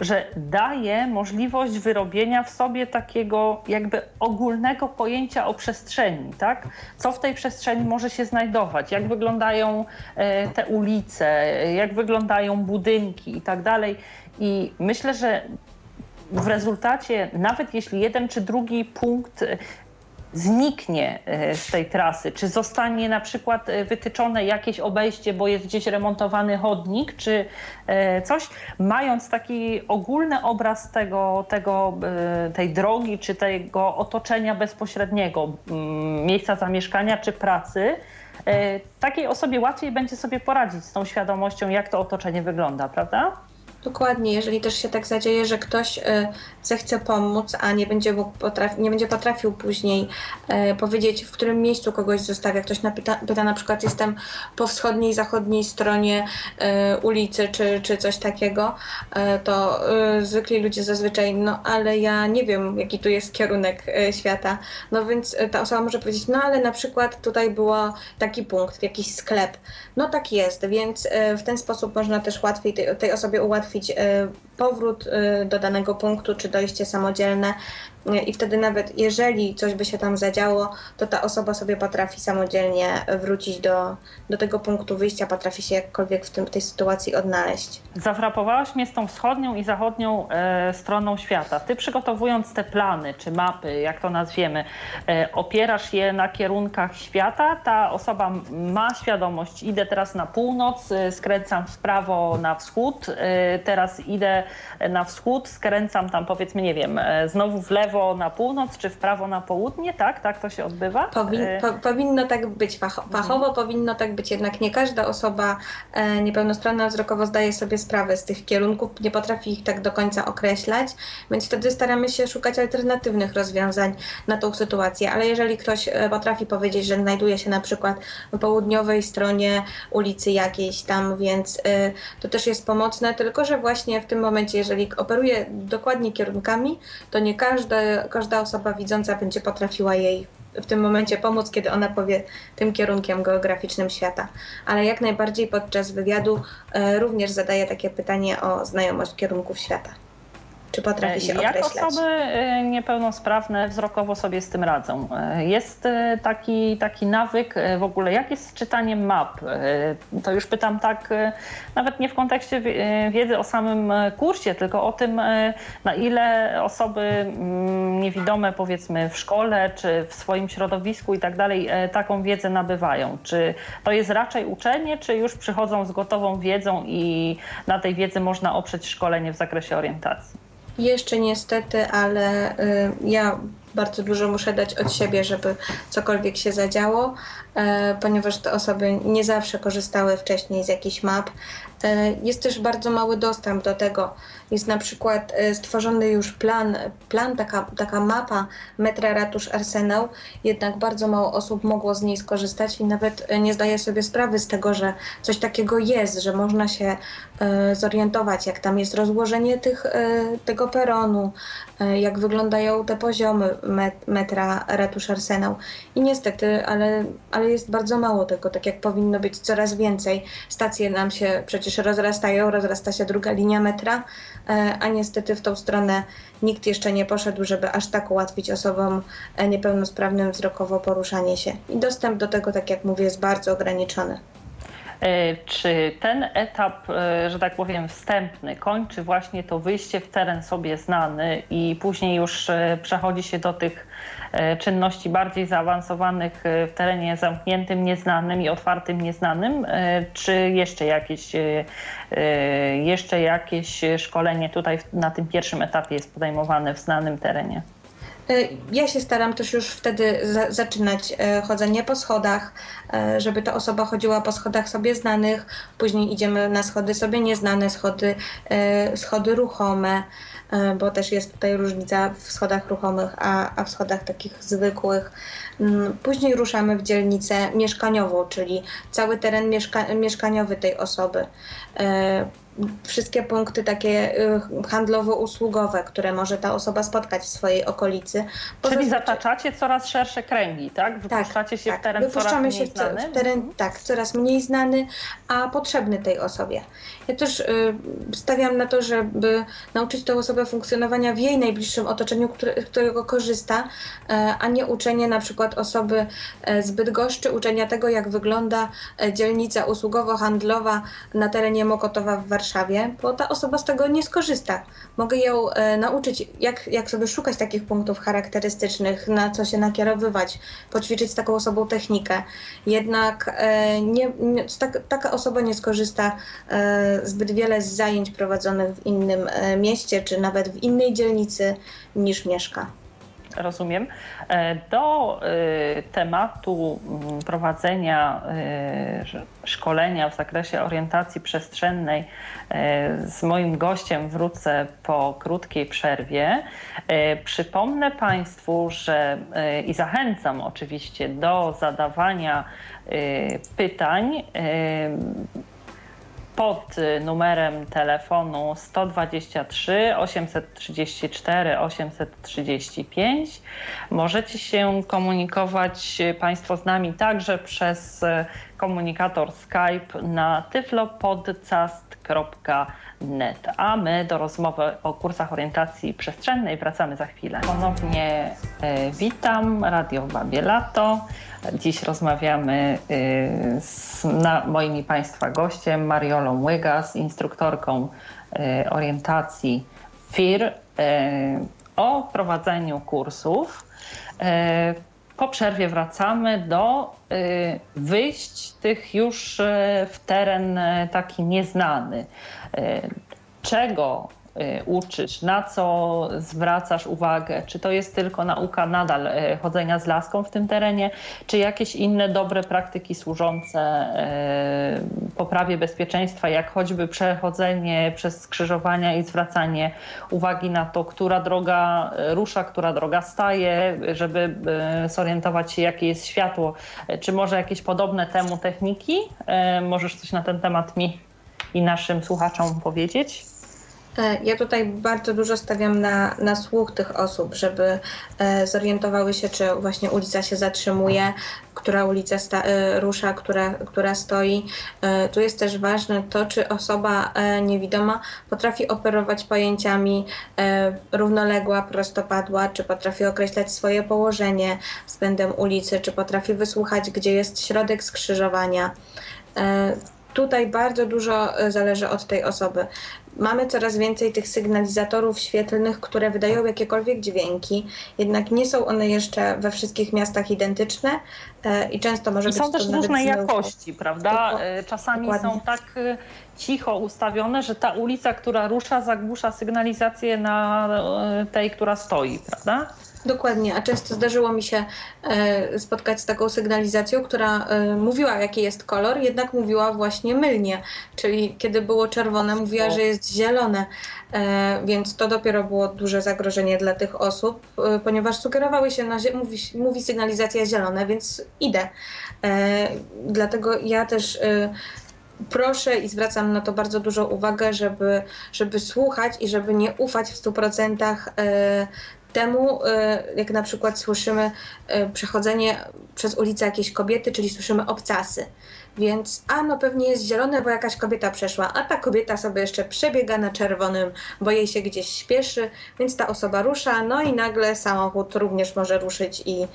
że daje możliwość wyrobienia w sobie takiego jakby ogólnego pojęcia o przestrzeni, tak? Co w tej przestrzeni może się znajdować, jak wyglądają e, te ulice, jak wyglądają budynki i tak dalej. I myślę, że w rezultacie, nawet jeśli jeden czy drugi punkt e, zniknie e, z tej trasy, czy zostanie na przykład e, wytyczone jakieś obejście, bo jest gdzieś remontowany chodnik, czy coś, mając taki ogólny obraz tego, tego, tej drogi, czy tego otoczenia bezpośredniego, miejsca zamieszkania czy pracy, takiej osobie łatwiej będzie sobie poradzić z tą świadomością, jak to otoczenie wygląda, prawda? Dokładnie, jeżeli też się tak zadzieje, że ktoś e, zechce pomóc, a nie będzie, mógł potrafi, nie będzie potrafił później e, powiedzieć, w którym miejscu kogoś zostawia. Ktoś napyta, pyta na przykład, jestem po wschodniej, zachodniej stronie e, ulicy, czy, czy coś takiego, to zwykli ludzie zazwyczaj, no ale ja nie wiem, jaki tu jest kierunek świata. No więc ta osoba może powiedzieć, no ale na przykład tutaj był taki punkt, jakiś sklep. No tak jest, więc w ten sposób można też łatwiej tej, tej osobie ułatwić ułatwić e, powrót e, do danego punktu czy dojście samodzielne i wtedy nawet jeżeli coś by się tam zadziało, to ta osoba sobie potrafi samodzielnie wrócić do, do tego punktu wyjścia, potrafi się jakkolwiek w, tym, tej sytuacji odnaleźć. Zawrapowałaś mnie z tą wschodnią i zachodnią e, stroną świata. Ty przygotowując te plany czy mapy, jak to nazwiemy, e, opierasz je na kierunkach świata. Ta osoba ma świadomość, idę teraz na północ, e, skręcam w prawo na wschód, e, teraz idę na wschód, skręcam tam powiedzmy, nie wiem, e, znowu w lewo, na północ, czy w prawo na południe, tak? Tak to się odbywa? Powin, e, po, powinno tak być, fachowo mhm. powinno tak być, jednak nie każda osoba e, niepełnostronna wzrokowo zdaje sobie sprawę z tych kierunków, nie potrafi ich tak do końca określać, więc wtedy staramy się szukać alternatywnych rozwiązań na tą sytuację, ale jeżeli ktoś potrafi powiedzieć, że znajduje się na przykład po południowej stronie ulicy jakiejś tam, więc to też jest pomocne, tylko że właśnie w tym momencie, jeżeli operuje dokładnie kierunkami, to nie każda osoba widząca będzie potrafiła jej w tym momencie pomóc, kiedy ona powie tym kierunkiem geograficznym świata. Ale jak najbardziej podczas wywiadu e, również zadaję takie pytanie o znajomość kierunków świata. Czy potrafi się Jak określać? osoby e, niepełnosprawne wzrokowo sobie z tym radzą? E, jest e, taki, taki nawyk w ogóle, jak jest z czytaniem map? To już pytam tak, nawet nie w kontekście wiedzy o samym kursie, tylko o tym, na ile osoby mm, niewidome powiedzmy w szkole, czy w swoim środowisku i tak dalej taką wiedzę nabywają. Czy to jest raczej uczenie, czy już przychodzą z gotową wiedzą i na tej wiedzy można oprzeć szkolenie w zakresie orientacji? Jeszcze niestety, ale y, ja bardzo dużo muszę dać od siebie, żeby cokolwiek się zadziało, e, ponieważ te osoby nie zawsze korzystały wcześniej z jakichś map. E, jest też bardzo mały dostęp do tego. Jest na przykład e, stworzony już plan, plan taka, taka mapa metra ratusz arsenał, jednak bardzo mało osób mogło z niej skorzystać i nawet nie zdaje sobie sprawy z tego, że coś takiego jest, że można się zorientować, jak tam jest rozłożenie tych, tego peronu, jak wyglądają te poziomy metra ratusz arsenał. I niestety, ale, ale jest bardzo mało tego, tak jak powinno być coraz więcej. Stacje nam się przecież rozrastają, rozrasta się druga linia metra, a niestety w tą stronę nikt jeszcze nie poszedł, żeby aż tak ułatwić osobom niepełnosprawnym wzrokowo poruszanie się. I dostęp do tego, tak jak mówię, jest bardzo ograniczony. E, czy ten etap, e, że tak powiem, wstępny kończy właśnie to wyjście w teren sobie znany i później już e, przechodzi się do tych czynności bardziej zaawansowanych w terenie zamkniętym, nieznanym i otwartym, nieznanym, czy jeszcze jakieś, jeszcze jakieś szkolenie tutaj na tym pierwszym etapie jest podejmowane w znanym terenie? E, ja się staram też już wtedy za zaczynać e, chodzenie po schodach, e, żeby ta osoba chodziła po schodach sobie znanych, później idziemy na schody sobie nieznane, schody, schody ruchome, bo też jest tutaj różnica w schodach ruchomych, a, a w schodach takich zwykłych. Mm, później ruszamy w dzielnicę mieszkaniową, czyli cały teren mieszka mieszkaniowy tej osoby wszystkie punkty takie y, handlowo-usługowe, które może ta osoba spotkać w swojej okolicy. Czyli zataczacie coraz szersze kręgi, tak? Wypuszczacie tak, się tak. w teren Wypuszczamy coraz mniej się znany? w teren, tak, coraz mniej znany, a potrzebny tej osobie. Ja też y, stawiam na to, żeby nauczyć tę osobę funkcjonowania w jej najbliższym otoczeniu, które, którego korzysta, y, a nie uczenie na przykład osoby y, z Bydgoszczy, uczenia tego, jak wygląda y, dzielnica usługowo-handlowa na terenie Mokotowa w Warszawie Warszawie, bo ta osoba z tego nie skorzysta. Mogę ją e, nauczyć, jak, jak sobie szukać takich punktów charakterystycznych, na co się nakierowywać, poćwiczyć z taką osobą technikę. Jednak e, nie, nie, tak, taka osoba nie skorzysta e, zbyt wiele z zajęć prowadzonych w innym e, mieście, czy nawet w innej dzielnicy niż mieszka rozumiem. E, do e, tematu mm, prowadzenia e, szkolenia w zakresie orientacji przestrzennej z moim gościem wrócę po krótkiej przerwie. Przypomnę Państwu, że i zachęcam oczywiście do zadawania pytań pod numerem telefonu 123 834 835. Możecie się komunikować Państwo z nami także przez komunikator Skype na tyflopodcast.net. A my do rozmowy o kursach orientacji przestrzennej wracamy za chwilę. Ponownie witam, Radio Babie Lato. Dziś rozmawiamy y, z moim Państwa gościem, Mariolą Łygas, instruktorką y, orientacji FIR y, o prowadzeniu kursów. Po przerwie wracamy do wyjść tych już w teren taki nieznany. Czego uczysz, na co zwracasz uwagę? Czy to jest tylko nauka nadal y, chodzenia z laską w tym terenie, czy jakieś inne dobre praktyki służące y, poprawie bezpieczeństwa, jak choćby przechodzenie przez skrzyżowania i zwracanie uwagi na to, która droga rusza, która droga staje, żeby zorientować się, jakie jest światło, czy może jakieś podobne temu techniki? Możesz coś na ten temat mi i naszym słuchaczom powiedzieć? E, ja tutaj bardzo dużo stawiam na, na słuch tych osób, żeby e, zorientowały się, czy właśnie ulica się zatrzymuje, która ulica sta, e, rusza, która, która stoi. Tu jest też ważne to, czy osoba niewidoma potrafi operować pojęciami równoległa, prostopadła, czy potrafi określać swoje położenie względem ulicy, czy potrafi wysłuchać, gdzie jest środek skrzyżowania tutaj bardzo dużo zależy od tej osoby. Mamy coraz więcej tych sygnalizatorów świetlnych, które wydają jakiekolwiek dźwięki, jednak nie są one jeszcze we wszystkich miastach identyczne e, i często może I być są też różnej jakości, prawda? E, czasami Dokładnie. są tak e, cicho ustawione, że ta ulica, która rusza, zagłusza sygnalizację na tej, która stoi, prawda? Dokładnie, a często zdarzyło mi się e, spotkać z taką sygnalizacją, która e, mówiła, jaki jest kolor, jednak mówiła właśnie mylnie, czyli kiedy było czerwone, mówiła, że jest zielone, e, więc to dopiero było duże zagrożenie dla tych osób, ponieważ sugerowały się, na, mówi, mówi sygnalizacja zielone, więc idę. Dlatego ja też proszę i zwracam na to bardzo dużą uwagę, żeby, żeby słuchać i żeby nie ufać w 100% temu, jak na przykład słyszymy przechodzenie przez ulicę jakiejś kobiety, czyli słyszymy obcasy. Więc a no pewnie jest zielone, bo jakaś kobieta przeszła, a ta kobieta sobie jeszcze przebiega na czerwonym, bo jej się gdzieś śpieszy, więc ta osoba rusza, no i nagle samochód również może ruszyć i, yy,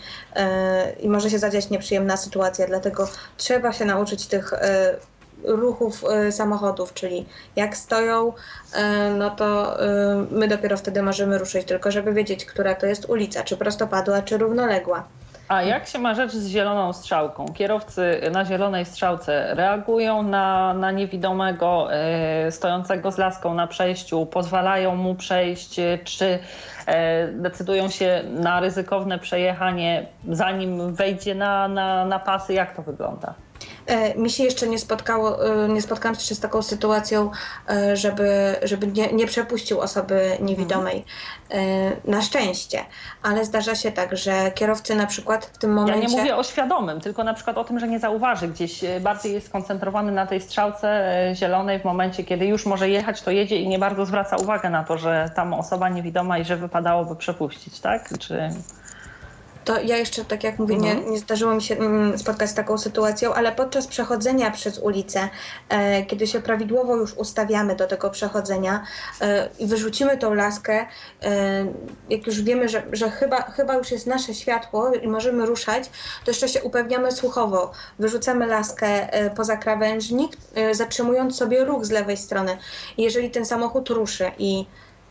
i może się zadziać nieprzyjemna sytuacja, dlatego trzeba się nauczyć tych ruchów yy, samochodów, czyli jak stoją, no to my dopiero wtedy możemy ruszyć, tylko żeby wiedzieć, która to jest ulica, czy prostopadła, czy równoległa. A jak się ma rzecz z zieloną strzałką? Kierowcy na zielonej strzałce reagują na, na niewidomego e, stojącego z laską na przejściu, pozwalają mu przejść, czy e, decydują się na ryzykowne przejechanie, zanim wejdzie na, na, na pasy? Jak to wygląda? E, mi się jeszcze nie spotkało, e, nie spotkałam się z taką sytuacją, e, żeby, żeby nie, nie przepuścił osoby niewidomej. Na szczęście. Ale zdarza się tak, że kierowcy na przykład w tym momencie... Ja nie mówię o świadomym, tylko na przykład o tym, że nie zauważy gdzieś, bardziej jest skoncentrowany na tej strzałce zielonej w momencie, kiedy już może jechać, to jedzie i nie bardzo zwraca uwagę na to, że tam osoba niewidoma i że wypadałoby przepuścić, tak? Czy... To ja jeszcze, tak jak mówię, mhm. nie, nie zdarzyło mi się mm, spotkać z taką sytuacją, ale podczas przechodzenia przez ulicę, e, kiedy się prawidłowo już ustawiamy do tego przechodzenia e, i wyrzucimy tą laskę, e, jak już wiemy, że, że chyba, chyba już jest nasze światło i możemy ruszać, to jeszcze się upewniamy słuchowo. Wyrzucamy laskę e, poza krawężnik, e, zatrzymując sobie ruch z lewej strony. Jeżeli ten samochód ruszy i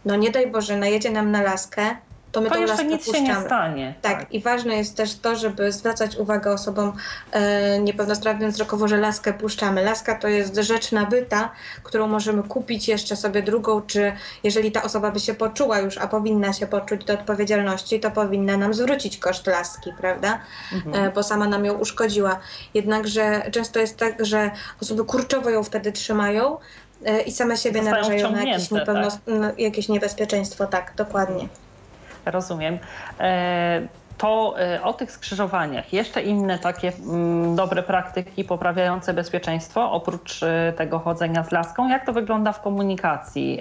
no nie daj Boże, najedzie nam na laskę, to my to tą laskę nic się nie stanie. Tak, tak, i ważne jest też to, żeby zwracać uwagę osobom e, niepełnosprawnym wzrokowo, że laskę puszczamy. Laska to jest rzecz nabyta, którą możemy kupić jeszcze sobie drugą, czy jeżeli ta osoba by się poczuła już, a powinna się poczuć do odpowiedzialności, to powinna nam zwrócić koszt laski, prawda? Mhm. E, bo sama nam ją uszkodziła. Jednakże często jest tak, że osoby kurczowo ją wtedy trzymają, e, i same siebie narażają na jakieś, tak? jakieś niebezpieczeństwo. Tak, dokładnie. Rozumiem. E, to e, o tych skrzyżowaniach jeszcze inne takie mm, dobre praktyki poprawiające bezpieczeństwo, oprócz e, tego chodzenia z laską, jak to wygląda w komunikacji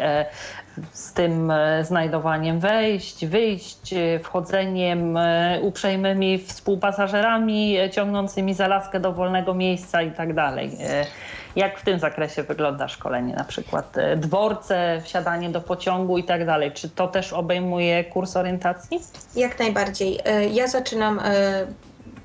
z tym znajdowaniem wejść, wyjść, wchodzeniem uprzejmymi współpasażerami ciągnącymi za laskę do wolnego miejsca i tak dalej. Jak w tym zakresie wygląda szkolenie, na przykład e, dworce, wsiadanie do pociągu i tak dalej? Czy to też obejmuje kurs orientacji? Jak najbardziej. E, ja zaczynam e,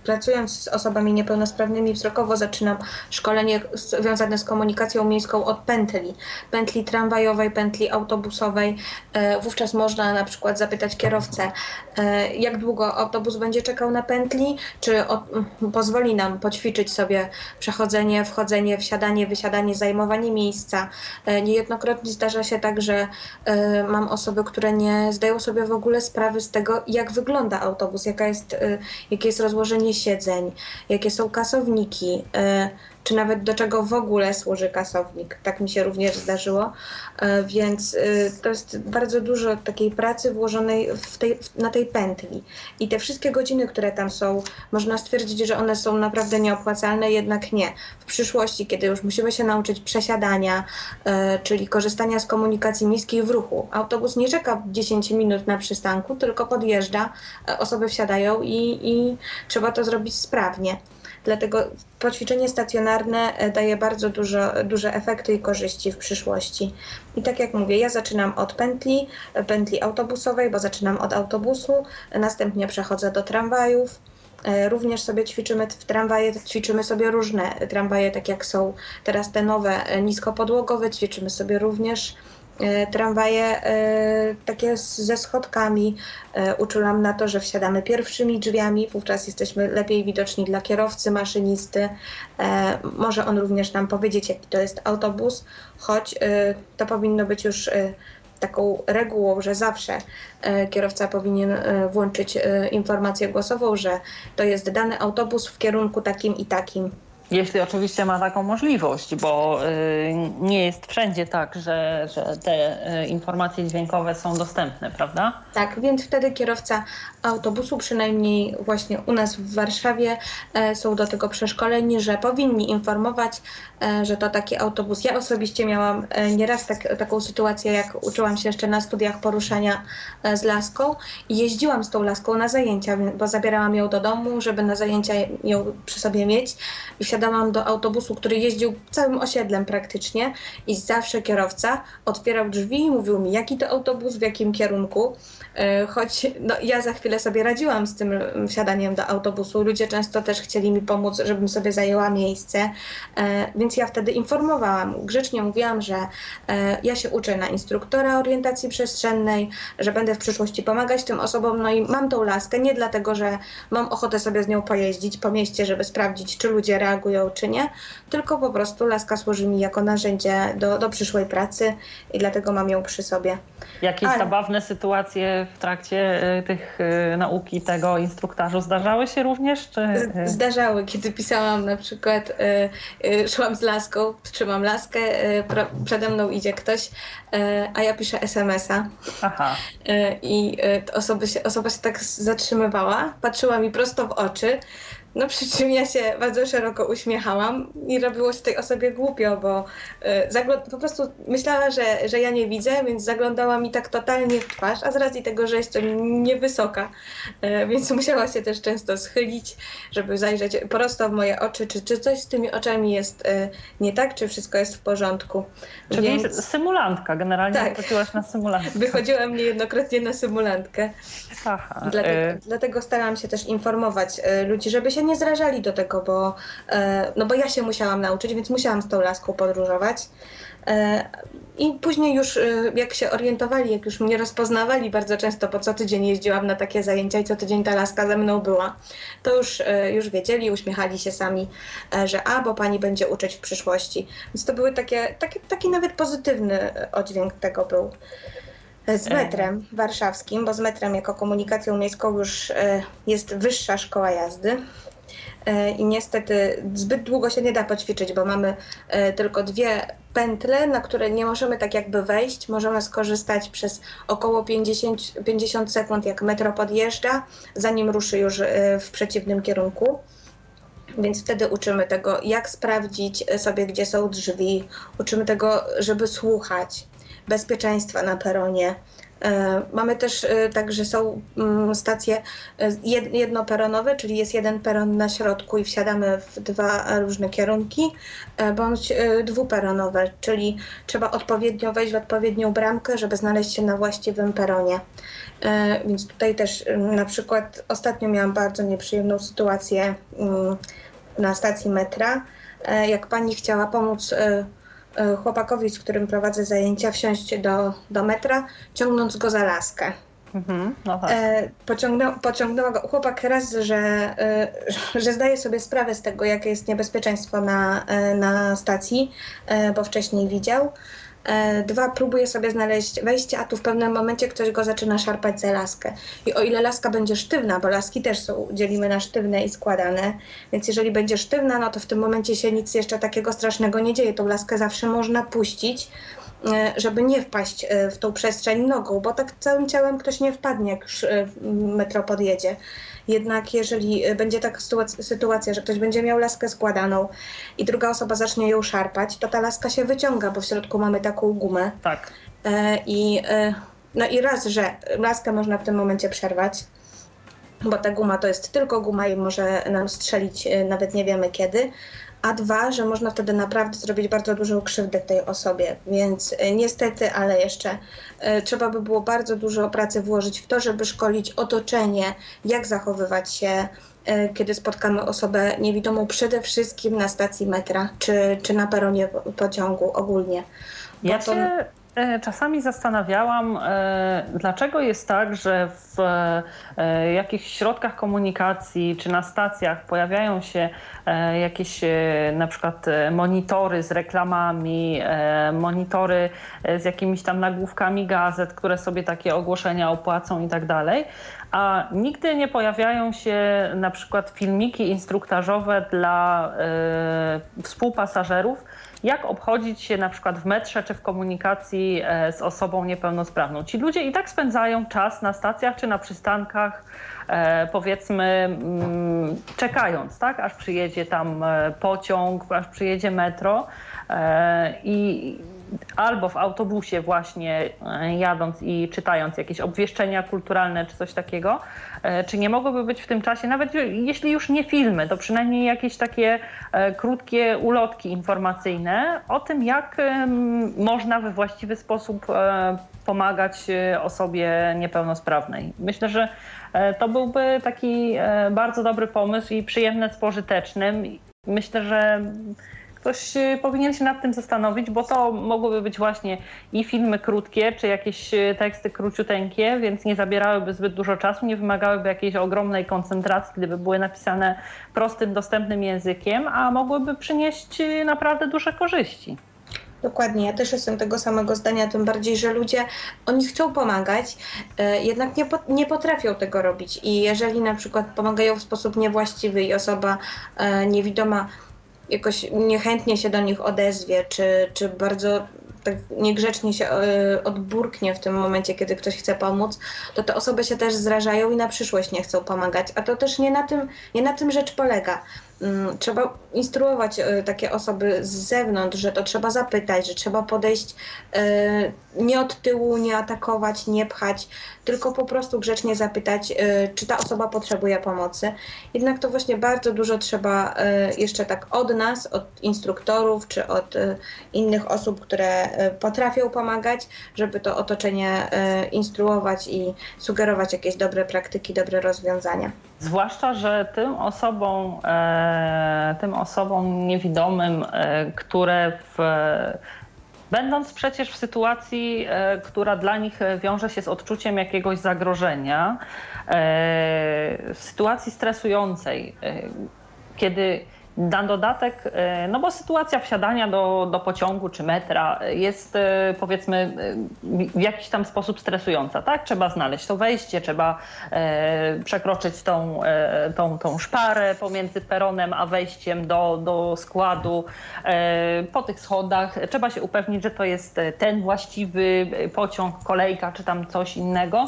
pracując z osobami niepełnosprawnymi wzrokowo, zaczynam szkolenie związane z komunikacją miejską od pętli. Pętli tramwajowej, pętli autobusowej. E, wówczas można na przykład zapytać kierowcę, e, jak długo autobus będzie czekał na pętli, czy pozwoli nam poćwiczyć sobie przechodzenie, wchodzenie, wsiadanie, wysiadanie, zajmowanie miejsca. E, niejednokrotnie zdarza się tak, że mam osoby, które nie zdają sobie w ogóle sprawy z tego, jak wygląda autobus, jaka jest, jakie jest rozłożenie siedzeń, jakie są kasowniki, e, czy nawet do czego w ogóle służy kasownik. Tak mi się również zdarzyło, e, więc e, to jest bardzo dużo takiej pracy włożonej w tej, na tej pętli. I te wszystkie godziny, które tam są, można stwierdzić, że one są naprawdę nieopłacalne, jednak nie. W przyszłości, kiedy już musimy się nauczyć przesiadania, czyli korzystania z komunikacji miejskiej w ruchu, autobus nie czeka 10 minut na przystanku, tylko podjeżdża, osoby wsiadają i, i trzeba to zrobić sprawnie. Dlatego poćwiczenie stacjonarne e, daje bardzo dużo, duże efekty i korzyści w przyszłości. I tak jak mówię, ja zaczynam od pętli, e, pętli autobusowej, bo zaczynam od autobusu, następnie przechodzę do tramwajów. E, również sobie ćwiczymy w tramwaje, ćwiczymy sobie różne tramwaje, tak jak są teraz te nowe niskopodłogowe, ćwiczymy sobie również E, tramwaje e, takie ze schodkami e, uczulam na to, że wsiadamy pierwszymi drzwiami, wówczas jesteśmy lepiej widoczni dla kierowcy, maszynisty. Może on również nam powiedzieć, jaki to jest autobus, choć to powinno być już taką regułą, że zawsze kierowca powinien włączyć informację głosową, że to jest dany autobus w kierunku takim i takim Jeśli oczywiście ma taką możliwość, bo y, nie jest wszędzie tak, że, że te y, informacje dźwiękowe są dostępne, prawda? Tak, więc wtedy kierowca autobusu, przynajmniej właśnie u nas w Warszawie, e, są do tego przeszkoleni, że powinni informować, e, że to taki autobus. Ja osobiście miałam e, nieraz tak, taką sytuację, jak uczyłam się jeszcze na studiach poruszania z laską i jeździłam z tą laską na zajęcia, bo zabierałam ją do domu, żeby na zajęcia ją przy sobie mieć i wsiadałam do autobusu, który jeździł całym osiedlem praktycznie i zawsze kierowca otwierał drzwi i mówił mi, jaki to autobus, w jakim kierunku. E, choć no, ja za chwilę sobie radziłam z tym wsiadaniem do autobusu. Ludzie często też chcieli mi pomóc, żebym sobie zajęła miejsce, e, więc ja wtedy informowałam. Grzecznie mówiłam, że e, ja się uczę na instruktora orientacji przestrzennej, że będę w przyszłości pomagać tym osobom, no i mam tą laskę nie dlatego, że mam ochotę sobie z nią pojeździć po mieście, żeby sprawdzić, czy ludzie reagują, czy nie, tylko po prostu laska służy mi jako narzędzie do, do przyszłej pracy i dlatego mam ją przy sobie. Jakieś Ale... zabawne sytuacje w trakcie y, tych y, nauki tego instruktażu zdarzały się również? Czy... Y? Zdarzały, kiedy pisałam na przykład, szłam z laską, trzymam laskę, przede mną idzie ktoś, a ja piszę SMS-a. Aha. I osoba się, osoba się tak zatrzymywała, patrzyła mi prosto w oczy, no przy czym ja się bardzo szeroko uśmiechałam i robiło się tej osobie głupio, bo y, po prostu myślała, że, że ja nie widzę, więc zaglądała mi tak totalnie w twarz, a z racji tego, że jestem niewysoka, y, więc musiała się też często schylić, żeby zajrzeć prosto w moje oczy, czy, czy coś z tymi oczami jest y, nie tak, czy wszystko jest w porządku. Czyli więc... symulantka, generalnie tak. wychodziłaś na symulantkę. Wychodziłam niejednokrotnie na symulantkę. Aha. Dlatego, dlatego starałam się też informować ludzi, żeby się nie zrażali do tego, bo, e, no bo ja się musiałam nauczyć, więc musiałam z tą laską podróżować. E, I później już e, jak się orientowali, jak już mnie rozpoznawali bardzo często, po co tydzień jeździłam na takie zajęcia i co tydzień ta laska ze mną była, to już, już wiedzieli, uśmiechali się sami, że a, bo pani będzie uczyć w przyszłości. Więc to były takie, takie taki nawet pozytywny oddźwięk tego był z metrem warszawskim, bo z metrem jako komunikacją miejską już jest wyższa szkoła jazdy. E, i niestety zbyt długo się nie da poćwiczyć, bo mamy e, tylko dwie pętle, na które nie możemy tak jakby wejść. Możemy skorzystać przez około 50, 50 sekund, jak metro podjeżdża, zanim ruszy już e, w przeciwnym kierunku. Więc wtedy uczymy tego, jak sprawdzić sobie, gdzie są drzwi. Uczymy tego, żeby słuchać, bezpieczeństwa na peronie. E, mamy też e, także są mm, stacje e, jednoperonowe, czyli jest jeden peron na środku i wsiadamy w dwa różne kierunki, bądź dwuperonowe, czyli trzeba odpowiednio wejść w odpowiednią bramkę, żeby znaleźć się na właściwym peronie. Więc tutaj też na przykład ostatnio miałam bardzo nieprzyjemną sytuację mm, na stacji metra. Jak pani chciała pomóc chłopakowi, z którym prowadzę zajęcia, wsiąść do, do metra, ciągnąc go za laskę. Mhm, no tak. e, pociągnęła go chłopak raz, że, e, że zdaje sobie sprawę z tego, jakie jest niebezpieczeństwo na, e, na stacji, e, bo wcześniej widział. E, dwa, próbuje sobie znaleźć wejście, a tu w pewnym momencie ktoś go zaczyna szarpać za laskę. I o ile laska będzie sztywna, bo laski też są, dzielimy na sztywne i składane, więc jeżeli będzie sztywna, no to w tym momencie się nic jeszcze takiego strasznego nie dzieje. Tą laskę zawsze można puścić, żeby nie wpaść e, w tą przestrzeń nogą, bo tak całym ciałem ktoś nie wpadnie, jak już metro podjedzie. Jednak jeżeli e, będzie taka sytuacja, że ktoś będzie miał laskę składaną i druga osoba zacznie ją szarpać, to ta laska się wyciąga, bo w środku mamy taką gumę. Tak. E, I, e, no i raz, że laskę można w tym momencie przerwać, bo ta guma to jest tylko guma i może nam strzelić nawet nie wiemy kiedy, a dwa, że można wtedy naprawdę zrobić bardzo dużą krzywdę tej osobie. Więc e, niestety, ale jeszcze e, trzeba by było bardzo dużo pracy włożyć w to, żeby szkolić otoczenie, jak zachowywać się, e, kiedy spotkamy osobę niewidomą, przede wszystkim na stacji metra czy, czy na peronie pociągu ogólnie. Bo ja to... się czasami zastanawiałam, dlaczego jest tak, że w jakichś środkach komunikacji czy na stacjach pojawiają się E, jakieś e, na przykład e, monitory z reklamami, monitory z jakimiś tam nagłówkami gazet, które sobie takie ogłoszenia opłacą i tak dalej. a nigdy nie pojawiają się na przykład filmiki instruktażowe dla współpasażerów, jak obchodzić się na przykład w metrze czy w komunikacji e, z osobą niepełnosprawną. Ci ludzie i tak spędzają czas na stacjach czy na przystankach, e, powiedzmy, mm, czekając, tak, aż przyjedzie tam e, pociąg, aż przyjedzie metro i albo w autobusie właśnie jadąc i czytając jakieś obwieszczenia kulturalne czy coś takiego, E, czy nie mogłyby być w tym czasie, nawet jeśli już nie filmy, to przynajmniej jakieś takie e, krótkie ulotki informacyjne o tym, jak można we właściwy sposób e, pomagać osobie niepełnosprawnej. Myślę, że to byłby taki bardzo dobry pomysł i przyjemny z pożytecznym. Myślę, że ktoś y, powinien się nad tym zastanowić, bo to mogłyby być właśnie i filmy krótkie, czy jakieś y, teksty króciuteńkie, więc nie zabierałyby zbyt dużo czasu, nie wymagałyby jakiejś ogromnej koncentracji, gdyby były napisane prostym, dostępnym językiem, a mogłyby przynieść y, naprawdę duże korzyści. Dokładnie, ja też jestem tego samego zdania, tym bardziej, że ludzie, oni chcą pomagać, jednak nie, nie potrafią tego robić i jeżeli na przykład pomagają w sposób niewłaściwy i osoba niewidoma jakoś niechętnie się do nich odezwie, czy, czy bardzo tak niegrzecznie się e, odburknie w tym momencie, kiedy ktoś chce pomóc, to te osoby się też zrażają i na przyszłość nie chcą pomagać. A to też nie na tym, nie na tym rzecz polega. Mm, trzeba instruować e, takie osoby z zewnątrz, że to trzeba zapytać, że trzeba podejść e, nie od tyłu, nie atakować, nie pchać, tylko po prostu grzecznie zapytać, e, czy ta osoba potrzebuje pomocy. Jednak to właśnie bardzo dużo trzeba jeszcze tak od nas, od instruktorów, czy od innych osób, które potrafią pomagać, żeby to otoczenie instruować i sugerować jakieś dobre praktyki, dobre rozwiązania. Zwłaszcza, że tym osobom, e, tym osobom niewidomym, e, które w, będąc przecież w sytuacji, e, która dla nich wiąże się z odczuciem jakiegoś zagrożenia, w sytuacji stresującej, kiedy na dodatek, e, no bo sytuacja wsiadania do, do pociągu czy metra jest e, powiedzmy e, w jakiś tam sposób stresująca, tak? Trzeba znaleźć to wejście, trzeba e, przekroczyć tą, e, tą, tą szparę pomiędzy peronem a wejściem do, do składu. E, po tych schodach trzeba się upewnić, że to jest ten właściwy pociąg, kolejka czy tam coś innego.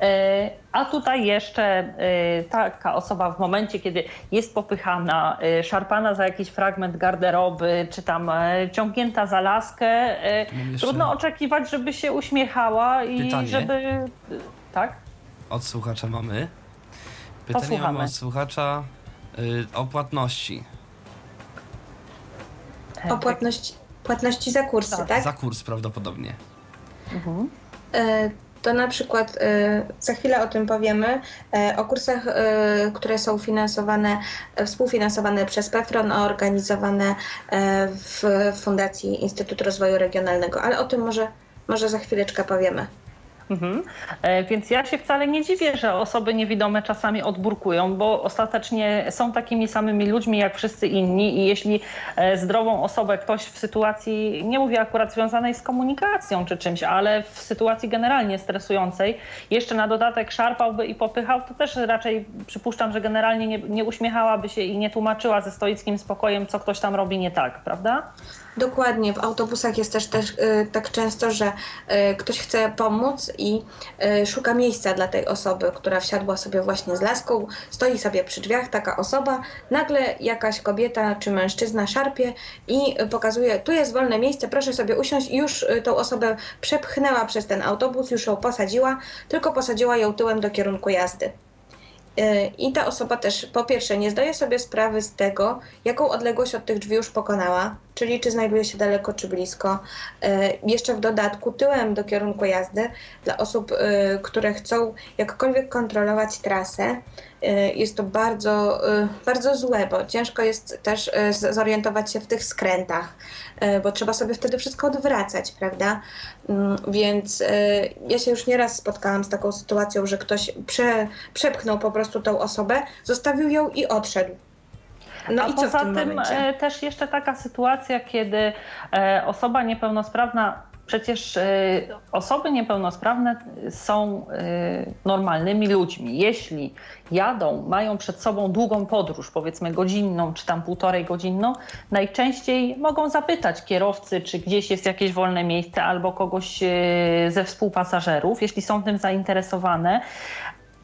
E, a tutaj jeszcze e, taka osoba w momencie, kiedy jest popychana, e, szarpana za jakiś fragment garderoby, czy tam ciągnięta za laskę, trudno oczekiwać, żeby się uśmiechała i Pytanie. żeby. Tak? Od słuchacza mamy. Pytanie Posłuchamy. mamy od słuchacza o płatności. O płatności, płatności za kursy, tak? tak? Za kurs prawdopodobnie. Mhm to na przykład y, za chwilę o tym powiemy, y, o kursach, y, które są finansowane, współfinansowane przez PEFRON, organizowane w Fundacji Instytut Rozwoju Regionalnego, ale o tym może, może za chwileczkę powiemy. Mhm. E, więc ja się wcale nie dziwię, że osoby niewidome czasami odburkują, bo ostatecznie są takimi samymi ludźmi jak wszyscy inni i jeśli e, zdrową osobę ktoś w sytuacji, nie mówię akurat związanej z komunikacją czy czymś, ale w sytuacji generalnie stresującej, jeszcze na dodatek szarpałby i popychał, to też raczej przypuszczam, że generalnie nie, nie uśmiechałaby się i nie tłumaczyła ze stoickim spokojem, co ktoś tam robi nie tak, prawda? Dokładnie, w autobusach jest też, też y, tak często, że y, ktoś chce pomóc i y, szuka miejsca dla tej osoby, która wsiadła sobie właśnie z laską, stoi sobie przy drzwiach taka osoba, nagle jakaś kobieta czy mężczyzna szarpie i pokazuje, tu jest wolne miejsce, proszę sobie usiąść i już tą osobę przepchnęła przez ten autobus, już ją posadziła, tylko posadziła ją tyłem do kierunku jazdy. I ta osoba też po pierwsze nie zdaje sobie sprawy z tego, jaką odległość od tych drzwi już pokonała, czyli czy znajduje się daleko czy blisko. E, jeszcze w dodatku tyłem do kierunku jazdy dla osób, e, które chcą jakkolwiek kontrolować trasę, e, jest to bardzo, bardzo złe, bo ciężko jest też zorientować się w tych skrętach, bo trzeba sobie wtedy wszystko odwracać, prawda? Mm, więc ja się już nieraz spotkałam z taką sytuacją, że ktoś prze, przepchnął po prostu tą osobę, zostawił ją i odszedł. No A i poza tym momencie? też jeszcze taka sytuacja, kiedy osoba niepełnosprawna przecież osoby niepełnosprawne są normalnymi ludźmi. Jeśli jadą, mają przed sobą długą podróż, powiedzmy godzinną czy tam półtorej godzinną, najczęściej mogą zapytać kierowcy, czy gdzieś jest jakieś wolne miejsce albo kogoś ze współpasażerów, jeśli są tym zainteresowane.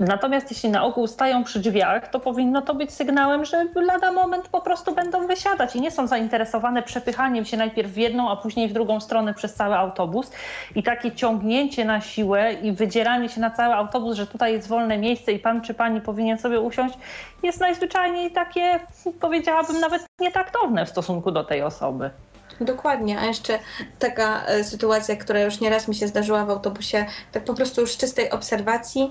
Natomiast jeśli na ogół stają przy drzwiach, to powinno to być sygnałem, że lada moment po prostu będą wysiadać i nie są zainteresowane przepychaniem się najpierw w jedną, a później w drugą stronę przez cały autobus. I takie ciągnięcie na siłę i wydzieranie się na cały autobus, że tutaj jest wolne miejsce i pan czy pani powinien sobie usiąść, jest najzwyczajniej takie, powiedziałabym, nawet nietaktowne w stosunku do tej osoby. Dokładnie, a jeszcze taka e, sytuacja, która już nieraz mi się zdarzyła w autobusie, tak po prostu już z czystej obserwacji,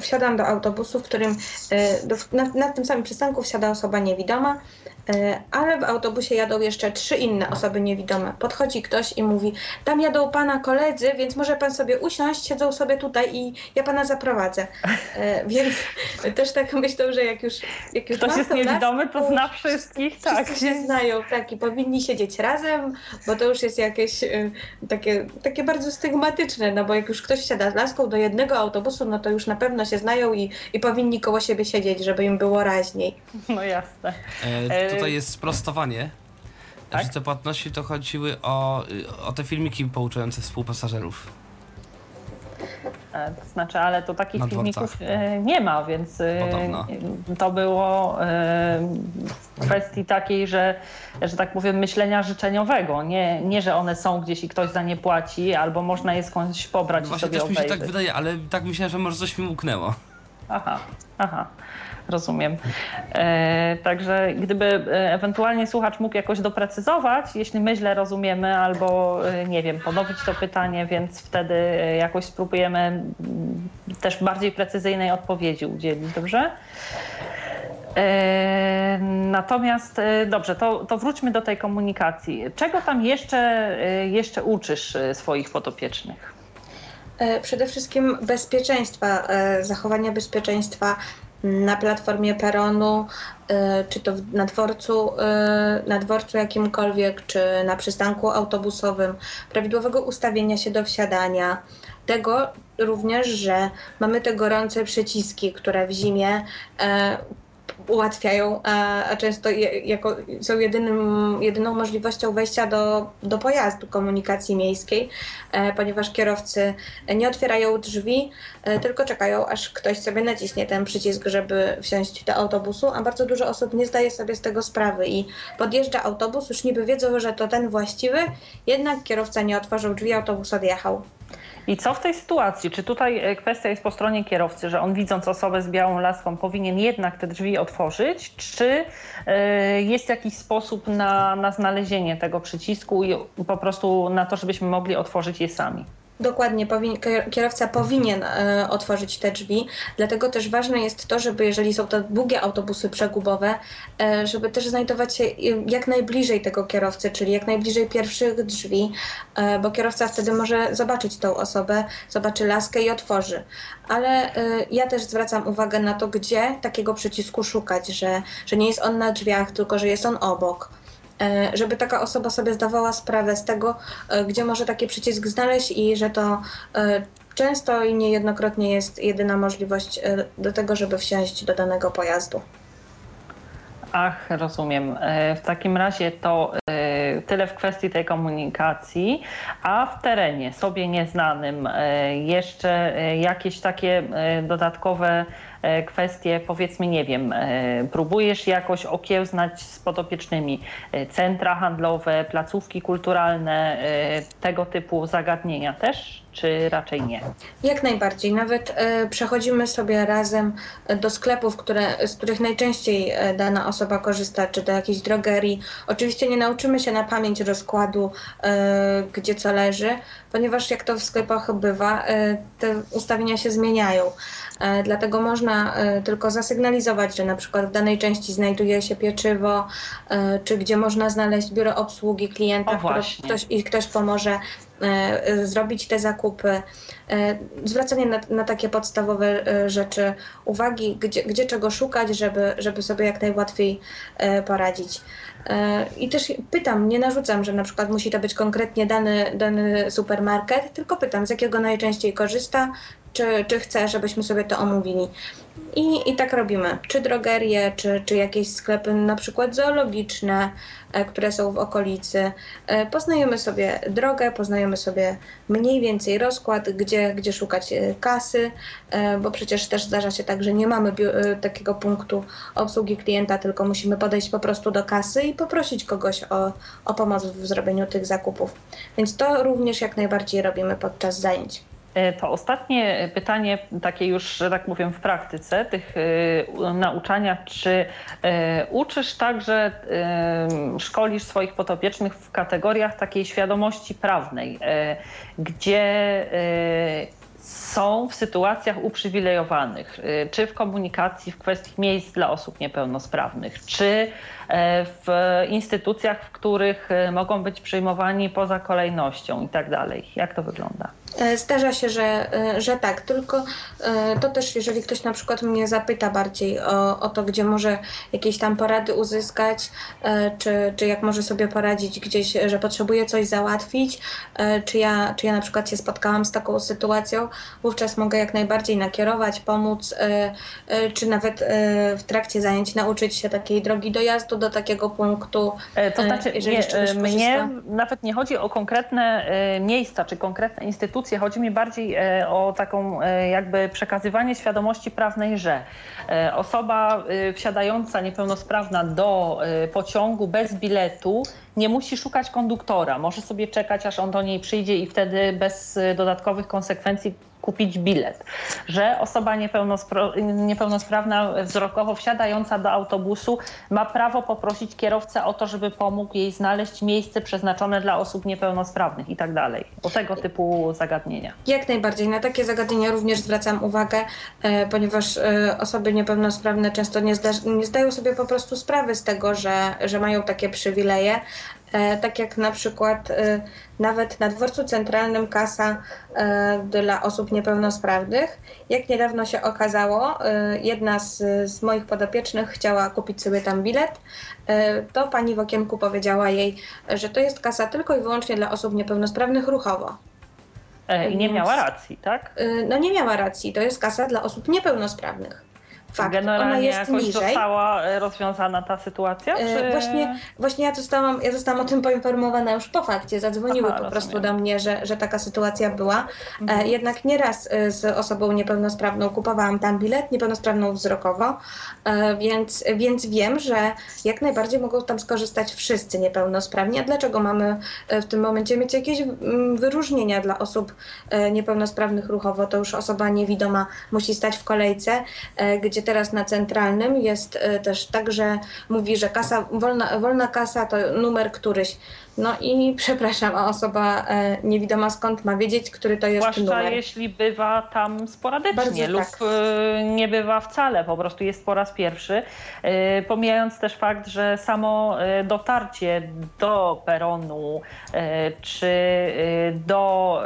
wsiadam do autobusu, w którym e, na, na, tym samym przystanku wsiada osoba niewidoma, ale w autobusie jadą jeszcze trzy inne osoby niewidome. Podchodzi ktoś i mówi, tam jadą pana koledzy, więc może pan sobie usiąść, siedzą sobie tutaj i ja pana zaprowadzę. E, więc też tak myślę, że jak już jak już Ktoś jest niewidomy, to zna wszystkich, tak. Wszyscy się znają, tak, i powinni siedzieć razem, bo to już jest jakieś takie, takie bardzo stygmatyczne, no bo jak już ktoś siada z laską do jednego autobusu, no to już na pewno się znają i, i powinni koło siebie siedzieć, żeby im było raźniej. No jasne. E, tutaj jest sprostowanie. Tak? Że te płatności to chodziły o, o te filmiki pouczające współpasażerów. E, to znaczy, ale to takich filmików e, nie ma, więc e, Podobno. to było w kwestii takiej, że, że tak powiem, myślenia życzeniowego. Nie, nie, że one są gdzieś i ktoś za nie płaci, albo można je skądś pobrać Właśnie i sobie też mi się tak wydaje, ale tak myślałem, że może coś mi uknęło. Aha, aha rozumiem. E, także gdyby e, ewentualnie słuchacz mógł jakoś doprecyzować, jeśli my źle rozumiemy, albo e, nie wiem, ponowić to pytanie, więc wtedy jakoś spróbujemy mm, też bardziej precyzyjnej odpowiedzi udzielić, dobrze? Natomiast dobrze, to, to wróćmy do tej komunikacji. Czego tam jeszcze, jeszcze uczysz swoich podopiecznych? Przede wszystkim bezpieczeństwa, zachowania bezpieczeństwa na platformie peronu, y, czy to na dworcu, y, na dworcu jakimkolwiek, czy na przystanku autobusowym, prawidłowego ustawienia się do wsiadania. Tego również, że mamy te gorące przyciski, które w zimie e, ułatwiają, a, często jako, są jedynym, jedyną możliwością wejścia do, do pojazdu komunikacji miejskiej, e, ponieważ kierowcy nie otwierają drzwi, e, tylko czekają, aż ktoś sobie naciśnie ten przycisk, żeby wsiąść do autobusu, a bardzo dużo osób nie zdaje sobie z tego sprawy i podjeżdża autobus, już niby wiedzą, że to ten właściwy, jednak kierowca nie otworzył drzwi, autobus odjechał. I co w tej sytuacji? Czy tutaj e, kwestia jest po stronie kierowcy, że on widząc osobę z białą laską powinien jednak te drzwi otworzyć, czy e, jest jakiś sposób na, na znalezienie tego przycisku i po prostu na to, żebyśmy mogli otworzyć je sami? Dokładnie, kierowca powinien e, otworzyć te drzwi, dlatego też ważne jest to, żeby jeżeli są to długie autobusy przegubowe, e, żeby też znajdować się jak najbliżej tego kierowcy, czyli jak najbliżej pierwszych drzwi, e, bo kierowca wtedy może zobaczyć tą osobę, zobaczy laskę i otworzy. Ale e, ja też zwracam uwagę na to, gdzie takiego przycisku szukać, że, że nie jest on na drzwiach, tylko że jest on obok E, żeby taka osoba sobie zdawała sprawę z tego, e, gdzie może taki przycisk znaleźć i że to e, często i niejednokrotnie jest jedyna możliwość do tego, żeby wsiąść do danego pojazdu. Ach, rozumiem. W takim razie to tyle w kwestii tej komunikacji, a w terenie sobie nieznanym jeszcze jakieś takie dodatkowe E, kwestie, powiedzmy, nie wiem, e, próbujesz jakoś okiełznać z podopiecznymi e, centra handlowe, placówki kulturalne, tego typu zagadnienia też? czy raczej nie? Jak najbardziej. Nawet e, przechodzimy sobie razem do sklepów, które, z których najczęściej dana osoba korzysta, czy do jakiejś drogerii. Oczywiście nie nauczymy się na pamięć rozkładu, e, gdzie co leży, ponieważ jak to w sklepach bywa, e, te ustawienia się zmieniają. Dlatego można tylko zasygnalizować, że na przykład w danej części znajduje się pieczywo, czy gdzie można znaleźć biuro obsługi klienta, ktoś, i ktoś pomoże E, zrobić te zakupy, e, zwracanie na, na takie podstawowe e, rzeczy uwagi, gdzie, gdzie czego szukać, żeby, żeby sobie jak najłatwiej poradzić. I też pytam, nie narzucam, że na przykład musi to być konkretnie dany, dany supermarket, tylko pytam, z jakiego najczęściej korzysta, czy, czy chce, żebyśmy sobie to omówili. I, I tak robimy. Czy drogerie, czy, czy jakieś sklepy, na przykład zoologiczne, e, które są w okolicy. E, poznajemy sobie drogę, poznajemy sobie mniej więcej rozkład, gdzie, gdzie szukać e, kasy, bo przecież też zdarza się tak, że nie mamy takiego punktu obsługi klienta, tylko musimy podejść po prostu do kasy i poprosić kogoś o, o pomoc w zrobieniu tych zakupów. Więc to również jak najbardziej robimy podczas zajęć. E, to ostatnie pytanie, takie już, że tak powiem, w praktyce, tych y, nauczania, czy y, uczysz także, szkolisz swoich potopiecznych w kategoriach takiej świadomości prawnej, gdzie są w sytuacjach uprzywilejowanych, czy w komunikacji w kwestii miejsc dla osób niepełnosprawnych, czy w instytucjach, w których mogą być przyjmowani poza kolejnością i tak dalej. Jak to wygląda? E, zdarza się, że, e, że tak, tylko e, to też, jeżeli ktoś na przykład mnie zapyta bardziej o, o to, gdzie może jakieś tam porady uzyskać, czy, czy jak może sobie poradzić gdzieś, że potrzebuje coś załatwić, czy ja, czy ja na przykład się spotkałam z taką sytuacją, wówczas mogę jak najbardziej nakierować, pomóc, czy nawet w trakcie zajęć nauczyć się takiej drogi dojazdu do takiego punktu. To znaczy, nie, mnie nawet nie chodzi o konkretne miejsca, czy konkretne instytucje, instytucje. Chodzi mi bardziej e, o taką e, jakby przekazywanie świadomości prawnej, że e, osoba wsiadająca niepełnosprawna do pociągu bez biletu nie musi szukać konduktora. Może sobie czekać, aż on do niej przyjdzie i wtedy bez dodatkowych konsekwencji kupić bilet, że osoba niepełnosprawna wzrokowo wsiadająca do autobusu ma prawo poprosić kierowcę o to, żeby pomógł jej znaleźć miejsce przeznaczone dla osób niepełnosprawnych i tak dalej. O tego typu zagadnienia. Jak najbardziej. Na takie zagadnienia również zwracam uwagę, e, ponieważ e, osoby niepełnosprawne często nie, zda nie zdają sobie po prostu sprawy z tego, że, że mają takie przywileje, tak jak na przykład e, nawet na dworcu centralnym kasa e, dla osób niepełnosprawnych. Jak niedawno się okazało, jedna z, z moich podopiecznych chciała kupić sobie tam bilet, to pani w okienku powiedziała jej, że to jest kasa tylko i wyłącznie dla osób niepełnosprawnych ruchowo. I nie miała racji, tak? No nie miała racji, to jest kasa dla osób niepełnosprawnych. Fakt, Generalnie ona jest jakoś niżej. została e, rozwiązana ta sytuacja? E, czy... Właśnie, właśnie ja, zostałam, ja zostałam o tym poinformowana już po fakcie. Zadzwoniły Aha, po prostu do mnie, że, że taka sytuacja była. E, mhm. Jednak nieraz z osobą niepełnosprawną kupowałam tam bilet, niepełnosprawną wzrokowo, więc, więc wiem, że jak najbardziej mogą tam skorzystać wszyscy niepełnosprawni. A dlaczego mamy w tym momencie mieć jakieś mm, wyróżnienia dla osób niepełnosprawnych ruchowo? To już osoba niewidoma musi stać w kolejce, gdzie teraz na centralnym jest e, też tak, że mówi, że kasa, wolna, wolna kasa to numer któryś. No i przepraszam, a osoba e, niewidoma skąd ma wiedzieć, który to jest Zwłaszcza numer. jeśli bywa tam sporadycznie Bardzo lub tak. E, nie bywa wcale, po prostu jest po raz pierwszy. Pomijając też fakt, że samo dotarcie do peronu czy do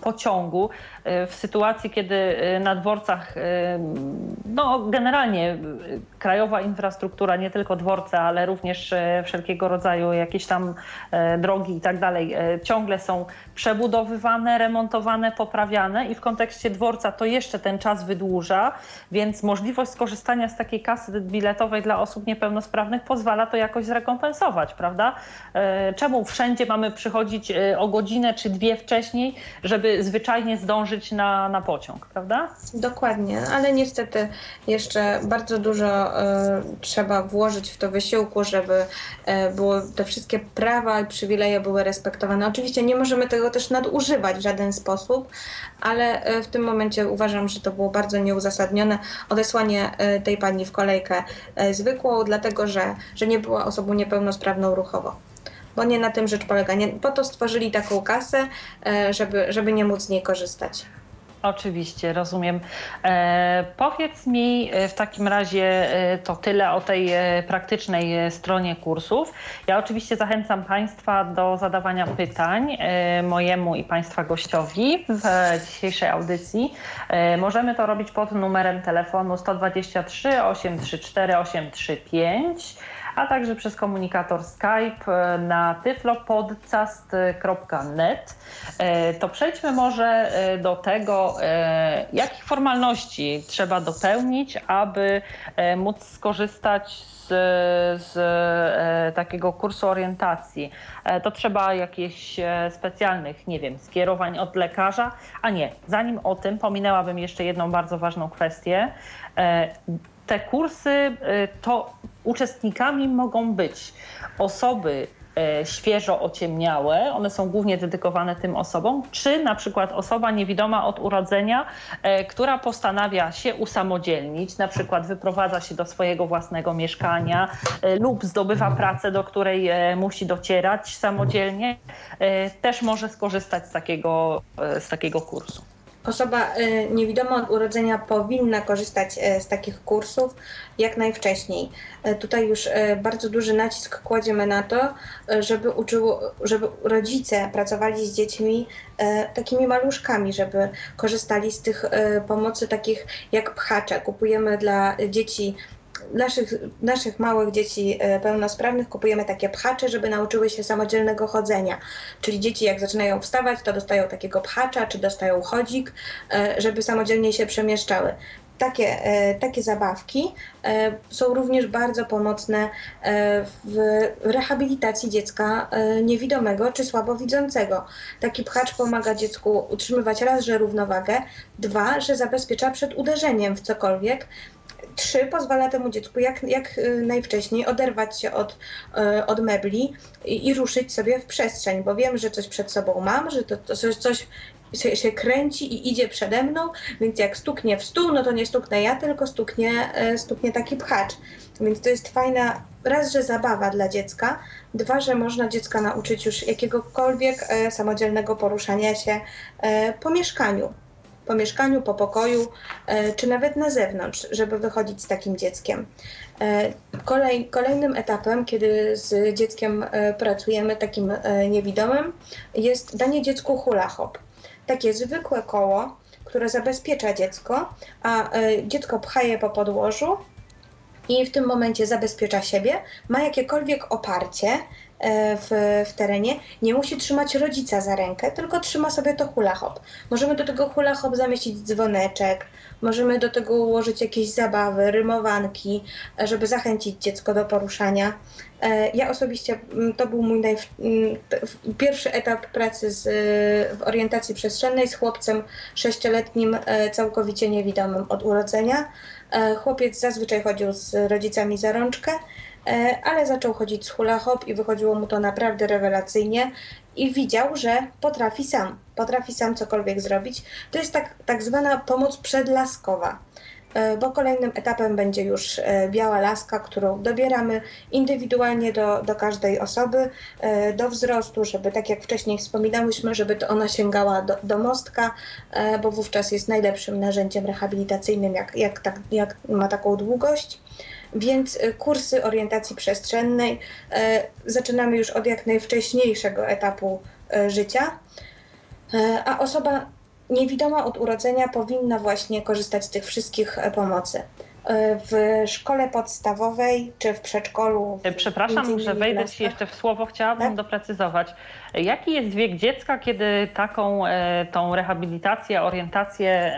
pociągu w sytuacji, kiedy na dworcach no generalnie krajowa infrastruktura, nie tylko dworce, ale również e, wszelkiego rodzaju jakieś tam e, drogi i tak dalej, e, ciągle są przebudowywane, remontowane, poprawiane i w kontekście dworca to jeszcze ten czas wydłuża, więc możliwość skorzystania z takiej kasy biletowej dla osób niepełnosprawnych pozwala to jakoś zrekompensować, prawda? Czemu wszędzie mamy przychodzić o godzinę czy dwie wcześniej, żeby zwyczajnie zdążyć na, na pociąg, prawda? Dokładnie, ale niestety jeszcze bardzo dużo trzeba włożyć w to wysiłku, żeby e, było, te wszystkie prawa i przywileje były respektowane. Oczywiście nie możemy tego też nadużywać w żaden sposób, ale e, w tym momencie uważam, że to było bardzo nieuzasadnione odesłanie tej pani w kolejkę zwykłą, dlatego że, że nie była osobą niepełnosprawną ruchowo bo nie na tym rzecz polega. Nie, po to stworzyli taką kasę, żeby, żeby nie móc z niej korzystać. Oczywiście, rozumiem. E, powiedz mi e, w takim razie e, to tyle o tej e, praktycznej stronie kursów. Ja oczywiście zachęcam Państwa do zadawania pytań e, mojemu i Państwa gościowi w dzisiejszej audycji. E, możemy to robić pod numerem telefonu 123 834 835 a także przez komunikator Skype e, na tyflopodcast.net. E, to przejdźmy może e, do tego, jakich formalności trzeba dopełnić, aby móc skorzystać z, z takiego kursu orientacji. To trzeba jakichś specjalnych, nie wiem, skierowań od lekarza, a nie, zanim o tym pominęłabym jeszcze jedną bardzo ważną kwestię te kursy, y, to uczestnikami mogą być osoby y, świeżo ociemniałe, one są głównie dedykowane tym osobom, czy na przykład osoba niewidoma od urodzenia, y, która postanawia się usamodzielnić, na przykład wyprowadza się do swojego własnego mieszkania lub zdobywa pracę, do której musi docierać samodzielnie, też może skorzystać z takiego, z takiego kursu. Osoba y, niewidoma od urodzenia powinna korzystać y, z takich kursów jak najwcześniej. Y, tutaj już bardzo duży nacisk kładziemy na to, żeby, uczyło, żeby rodzice pracowali z dziećmi takimi maluszkami, żeby korzystali z tych pomocy takich jak pchacze. Kupujemy dla dzieci naszych, naszych małych dzieci e, pełnosprawnych kupujemy takie pchacze, żeby nauczyły się samodzielnego chodzenia. Czyli dzieci jak zaczynają wstawać, to dostają takiego pchacza, czy dostają chodzik, e, żeby samodzielnie się przemieszczały. Takie, e, takie zabawki są również bardzo pomocne w rehabilitacji dziecka niewidomego czy słabowidzącego. Taki pchacz pomaga dziecku utrzymywać raz, że równowagę, dwa, że zabezpiecza przed uderzeniem w cokolwiek, Trzy, pozwala temu dziecku jak, jak y, najwcześniej oderwać się od, y, od mebli i, i ruszyć sobie w przestrzeń, bo wiem, że coś przed sobą mam, że to, to coś, coś się, się, kręci i idzie przede mną, więc jak stuknie w stół, no to nie stuknę ja, tylko stuknie, y, stuknie taki pchacz. Więc to jest fajna, raz, że zabawa dla dziecka, dwa, że można dziecka nauczyć już jakiegokolwiek samodzielnego poruszania się po mieszkaniu po mieszkaniu, po pokoju, e, czy nawet na zewnątrz, żeby wychodzić z takim dzieckiem. E, kolej, kolejnym etapem, kiedy z dzieckiem e, pracujemy takim niewidomym, jest danie dziecku hula hop. Takie zwykłe koło, które zabezpiecza dziecko, a dziecko pcha je po podłożu i w tym momencie zabezpiecza siebie, ma jakiekolwiek oparcie, w, w terenie, nie musi trzymać rodzica za rękę, tylko trzyma sobie to hula hop. Możemy do tego hula hop zamieścić dzwoneczek, możemy do tego ułożyć jakieś zabawy, rymowanki, e, żeby zachęcić dziecko do poruszania. E, ja osobiście, mm, to był mój najw... Mm, pierwszy etap pracy z, w orientacji przestrzennej z chłopcem sześcioletnim, całkowicie niewidomym od urodzenia. Chłopiec zazwyczaj chodził z rodzicami za rączkę, E, ale zaczął chodzić z hula hop i wychodziło mu to naprawdę rewelacyjnie i widział, że potrafi sam, potrafi sam cokolwiek zrobić. To jest tak, tak zwana pomoc przedlaskowa, e, bo kolejnym etapem będzie już e, biała laska, którą dobieramy indywidualnie do, do każdej osoby, do wzrostu, żeby tak jak wcześniej wspominałyśmy, żeby to ona sięgała do, do mostka, bo wówczas jest najlepszym narzędziem rehabilitacyjnym, jak, jak, tak, jak ma taką długość. Więc y, kursy orientacji przestrzennej e, zaczynamy już od jak najwcześniejszego etapu e, życia, e, a osoba niewidoma od urodzenia powinna właśnie korzystać z tych wszystkich pomocy. W szkole podstawowej czy w przedszkolu. Przepraszam, że wejdę Ci jeszcze w słowo, chciałabym tak? doprecyzować. Jaki jest wiek dziecka, kiedy taką tą rehabilitację, orientację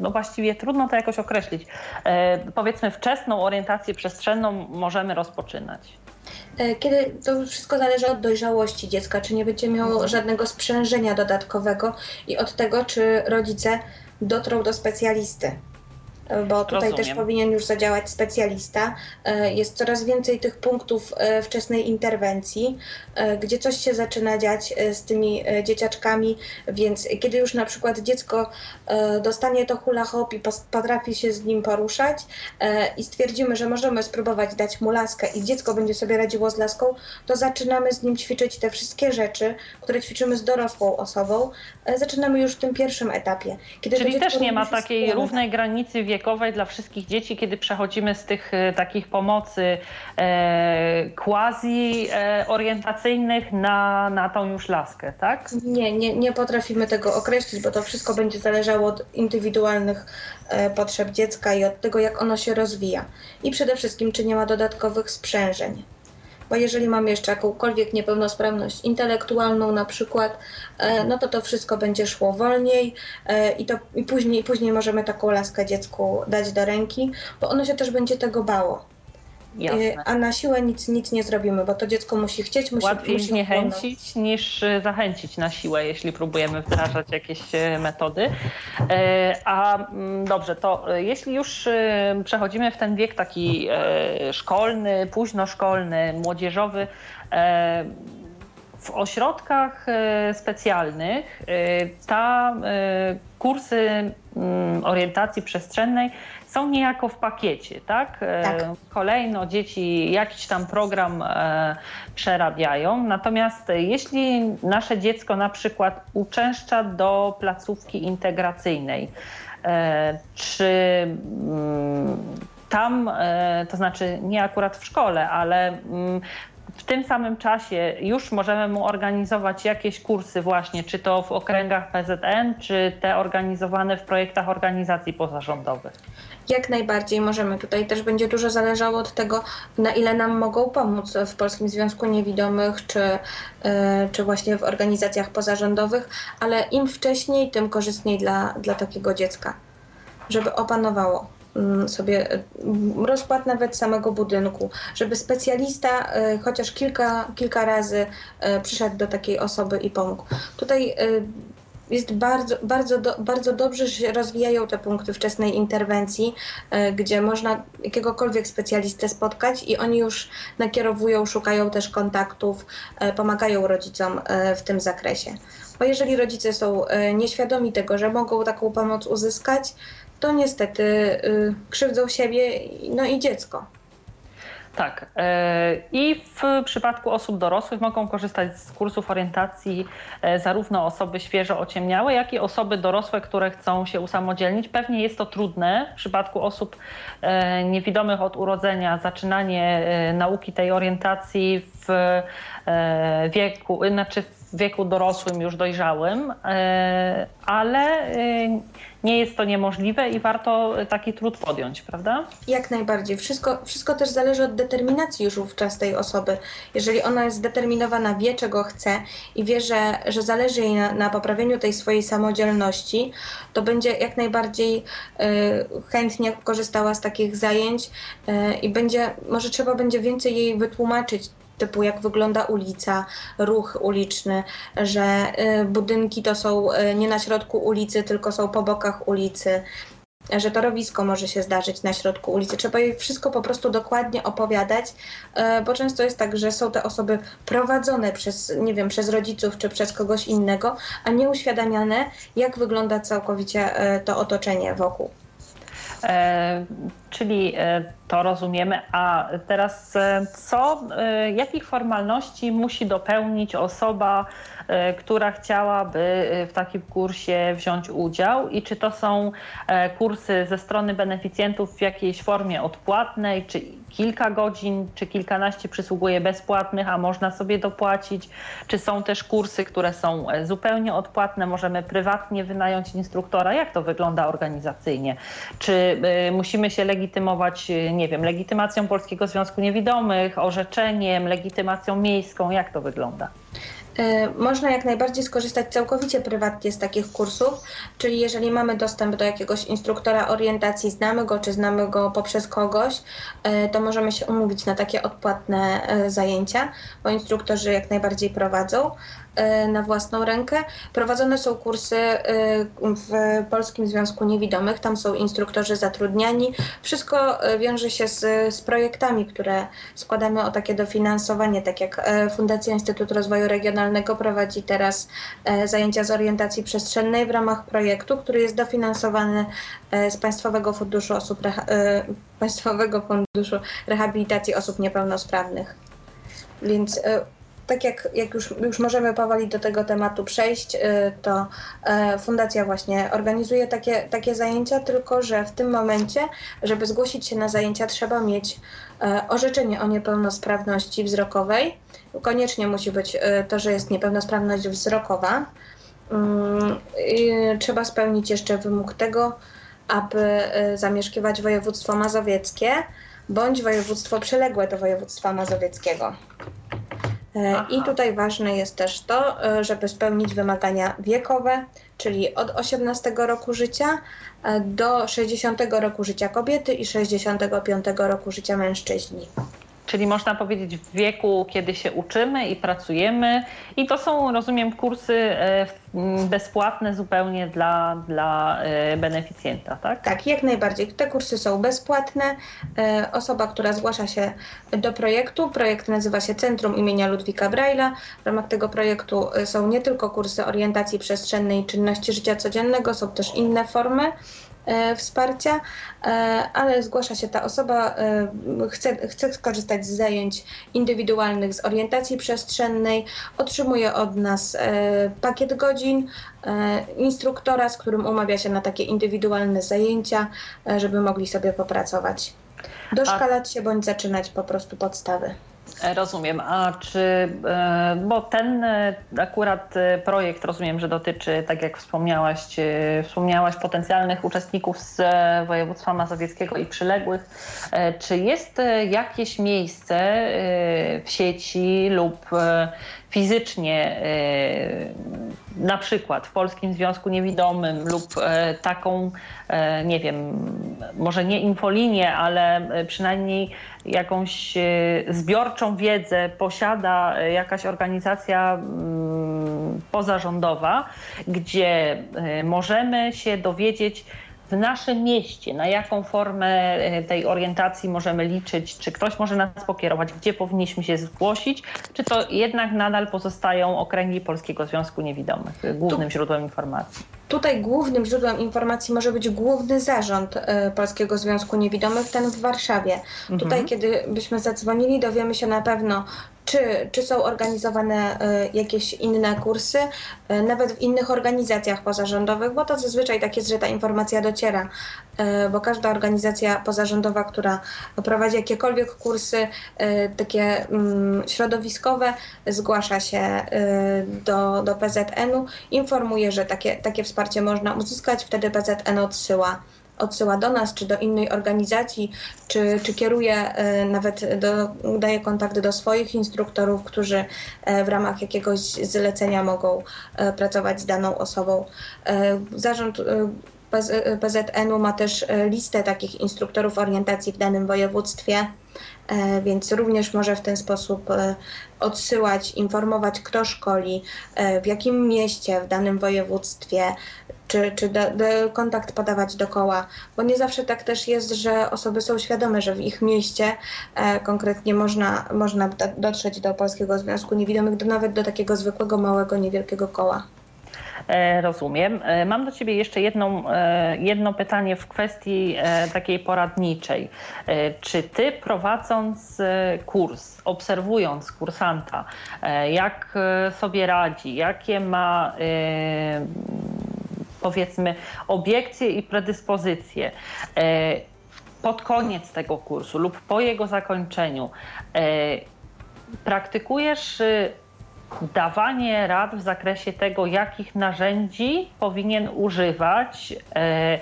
no właściwie trudno to jakoś określić. E, powiedzmy wczesną orientację przestrzenną możemy rozpoczynać. E, kiedy to wszystko zależy od dojrzałości dziecka, czy nie będzie miało mhm. żadnego sprzężenia dodatkowego i od tego, czy rodzice dotrą do specjalisty. Bo tutaj Rozumiem. też powinien już zadziałać specjalista. E, Jest coraz więcej tych punktów e, wczesnej interwencji, e, gdzie coś się zaczyna dziać z tymi dzieciaczkami, więc kiedy już na przykład dziecko dostanie to hula hop i potrafi się z nim poruszać i stwierdzimy, że możemy spróbować dać mu laskę i dziecko będzie sobie radziło z laską, to zaczynamy z nim ćwiczyć te wszystkie rzeczy, które ćwiczymy z dorosłą osobą. Zaczynamy już w tym pierwszym etapie. Kiedy Czyli też nie ma takiej równej granicy wiekowej dla wszystkich dzieci, kiedy przechodzimy z tych e, takich pomocy e, quasi e, orientacyjnych na, na tą już laskę, tak? Nie, nie, nie potrafimy tego określić, bo to wszystko będzie zależało od indywidualnych e, potrzeb dziecka i od tego, jak ono się rozwija. I przede wszystkim, czy nie ma dodatkowych sprzężeń. Bo jeżeli mamy jeszcze jakąkolwiek niepełnosprawność intelektualną na przykład, e, no to to wszystko będzie szło wolniej e, i, to, i później, później możemy taką laskę dziecku dać do ręki, bo ono się też będzie tego bało. Jasne. E, A na siłę nic, nic nie zrobimy, bo to dziecko musi chcieć, musi Łatwiej musi zniechęcić niż e, zachęcić na siłę, jeśli próbujemy wdrażać jakieś e, metody. A mm, dobrze, to jeśli już przechodzimy w ten wiek taki szkolny, późnoszkolny, młodzieżowy, w ośrodkach specjalnych ta kursy mm, orientacji przestrzennej są niejako w pakiecie, tak? E, Tak. Kolejno dzieci jakiś tam program e, przerabiają, natomiast jeśli nasze dziecko na przykład uczęszcza do placówki integracyjnej, e, czy mm, tam, to znaczy nie akurat w szkole, ale mm, w tym samym czasie już możemy mu organizować jakieś kursy właśnie, czy to w okręgach PZN, czy te organizowane w projektach organizacji pozarządowych. Jak najbardziej możemy. Tutaj też będzie dużo zależało od tego, na ile nam mogą pomóc w Polskim Związku Niewidomych, czy, e, czy właśnie w organizacjach pozarządowych, ale im wcześniej, tym korzystniej dla, dla takiego dziecka, żeby opanowało mm, sobie mm, rozkład nawet samego budynku, żeby specjalista e, chociaż kilka, kilka razy e, przyszedł do takiej osoby i pomógł. Tutaj jest bardzo, bardzo, do, bardzo dobrze się rozwijają te punkty wczesnej interwencji, e, gdzie można jakiegokolwiek specjalistę spotkać i oni już nakierowują, szukają też kontaktów, e, pomagają rodzicom e, w tym zakresie. Bo jeżeli rodzice są nieświadomi tego, że mogą taką pomoc uzyskać, to niestety krzywdzą siebie no i dziecko. Tak. e, I w przypadku osób dorosłych mogą korzystać z kursów orientacji e, zarówno osoby świeżo ociemniałe, jak i osoby dorosłe, które chcą się usamodzielnić. Pewnie jest to trudne w przypadku osób e, niewidomych od urodzenia, zaczynanie nauki tej orientacji w wieku, znaczy w wieku dorosłym, już dojrzałym, e, ale e, nie jest to niemożliwe i warto taki trud podjąć, prawda? Jak najbardziej. Wszystko, wszystko też zależy od determinacji już wówczas tej osoby. Jeżeli ona jest zdeterminowana, wie czego chce i wie, że, że zależy jej na, na poprawieniu tej swojej samodzielności, to będzie jak najbardziej y, chętnie korzystała z takich zajęć y, i będzie, może trzeba będzie więcej jej wytłumaczyć, typu jak wygląda ulica, ruch uliczny, że y, budynki to są y, nie na środku ulicy, tylko są po bokach ulicy, że torowisko może się zdarzyć na środku ulicy. Trzeba jej wszystko po prostu dokładnie opowiadać, e, bo często jest tak, że są te osoby prowadzone przez, nie wiem, przez rodziców czy przez kogoś innego, a nie uświadamiane, jak wygląda całkowicie to otoczenie wokół. E, czyli e, to rozumiemy. A teraz e, co, e, jakich formalności musi dopełnić osoba, e, która chciałaby w takim kursie wziąć udział? I czy to są kursy ze strony beneficjentów w jakiejś formie odpłatnej, czy kilka godzin, czy kilkanaście przysługuje bezpłatnych, a można sobie dopłacić, czy są też kursy, które są zupełnie odpłatne, możemy prywatnie wynająć instruktora, jak to wygląda organizacyjnie? Czy musimy się legitymować, y, nie wiem, legitymacją Polskiego Związku Niewidomych, orzeczeniem, legitymacją miejską, jak to wygląda? E, można jak najbardziej skorzystać całkowicie prywatnie z takich kursów, czyli jeżeli mamy dostęp do jakiegoś instruktora orientacji, znamy go czy znamy go poprzez kogoś, e, to możemy się umówić na takie odpłatne e, zajęcia, bo instruktorzy jak najbardziej prowadzą. E, na własną rękę. Prowadzone są kursy e, w Polskim Związku Niewidomych, tam są instruktorzy zatrudniani. Wszystko e, wiąże się z, z projektami, które składamy o takie dofinansowanie, tak jak Fundacja Instytut Rozwoju Regionalnego prowadzi teraz zajęcia z orientacji przestrzennej w ramach projektu, który jest dofinansowany z Państwowego Funduszu Osób Państwowego Funduszu Rehabilitacji Osób Niepełnosprawnych. Więc tak jak, jak już, już możemy powoli do tego tematu przejść, y, to e, fundacja właśnie organizuje takie, takie zajęcia, tylko że w tym momencie, żeby zgłosić się na zajęcia, trzeba mieć e, orzeczenie o niepełnosprawności wzrokowej. Koniecznie musi być e, to, że jest niepełnosprawność wzrokowa. Mm, trzeba spełnić jeszcze wymóg tego, aby zamieszkiwać województwo mazowieckie bądź województwo przyległe do województwa mazowieckiego. E, Aha. I tutaj ważne jest też to, e, żeby spełnić wymagania wiekowe, czyli od 18 roku życia e, do 60 roku życia kobiety i 65 roku życia mężczyźni. Czyli można powiedzieć w wieku, kiedy się uczymy i pracujemy. I to są, rozumiem, kursy e, bezpłatne zupełnie dla, dla e, beneficjenta, tak? Tak, jak najbardziej. Te kursy są bezpłatne. E, osoba, która zgłasza się do projektu, projekt nazywa się Centrum imienia Ludwika Braila. W ramach tego projektu są nie tylko kursy orientacji przestrzennej i czynności życia codziennego, są też inne formy. E, wsparcia, e, ale zgłasza się ta osoba, e, chce, chce skorzystać z zajęć indywidualnych z orientacji przestrzennej, otrzymuje od nas pakiet godzin, instruktora, z którym umawia się na takie indywidualne zajęcia, żeby mogli sobie popracować. Doszkalać się bądź zaczynać po prostu podstawy. Rozumiem. A czy, e, bo ten e, akurat e, projekt rozumiem, że dotyczy, tak jak wspomniałaś, wspomniałaś potencjalnych uczestników z województwa mazowieckiego i przyległych. Czy jest jakieś miejsce w sieci lub fizycznie, na przykład w Polskim Związku Niewidomym lub taką, nie wiem, może nie infolinię, ale przynajmniej jakąś zbiorczą wiedzę posiada jakaś organizacja mm, pozarządowa, gdzie możemy się dowiedzieć, naszym mieście, na jaką formę tej orientacji możemy liczyć, czy ktoś może nas pokierować, gdzie powinniśmy się zgłosić, czy to jednak nadal pozostają okręgi Polskiego Związku Niewidomych głównym tu, źródłem informacji? Tutaj głównym źródłem informacji może być główny zarząd e, Polskiego Związku Niewidomych, ten w Warszawie. Mhm. Tutaj, kiedy byśmy zadzwonili, dowiemy się na pewno, czy, czy są organizowane e, jakieś inne kursy, e, nawet w innych organizacjach pozarządowych, bo to zazwyczaj tak jest, że ta informacja dociera, bo każda organizacja pozarządowa, która prowadzi jakiekolwiek kursy takie mm, środowiskowe, zgłasza się do, do PZN-u, informuje, że takie, takie wsparcie można uzyskać, wtedy PZN odsyła odsyła do nas, czy do innej organizacji, czy, czy kieruje e, nawet, do, daje kontakt do swoich instruktorów, którzy e, w ramach jakiegoś zlecenia mogą e, pracować z daną osobą. Zarząd PZN-u ma też listę takich instruktorów orientacji w danym województwie. Więc również może w ten sposób odsyłać, informować, kto szkoli, w jakim mieście, w danym województwie, czy, czy do, do kontakt podawać dokoła, bo nie zawsze tak też jest, że osoby są świadome, że w ich mieście konkretnie można, można dotrzeć do Polskiego Związku Niewidomych, do, nawet do takiego zwykłego, małego, niewielkiego koła. E, rozumiem. E, mam do Ciebie jeszcze jedną, e, jedno pytanie w kwestii takiej poradniczej. Czy Ty prowadząc kurs, obserwując kursanta, jak sobie radzi, jakie ma powiedzmy obiekcje i predyspozycje, pod koniec tego kursu lub po jego zakończeniu praktykujesz dawanie rad w zakresie tego, jakich narzędzi powinien używać, e,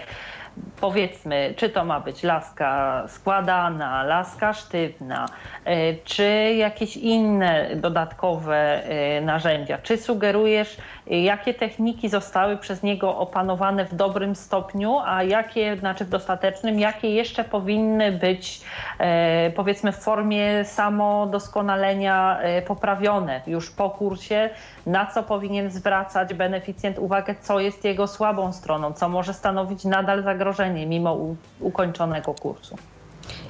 powiedzmy, czy to ma być laska składana, laska sztywna, e, czy jakieś inne dodatkowe e, narzędzia? Czy sugerujesz, jakie techniki zostały przez niego opanowane w dobrym stopniu, a jakie, znaczy w dostatecznym, jakie jeszcze powinny być, e, powiedzmy, w formie samodoskonalenia poprawione już po kursie? Na co powinien zwracać beneficjent uwagę, co jest jego słabą stroną, co może stanowić nadal zagrożenie? mimo ukończonego kursu.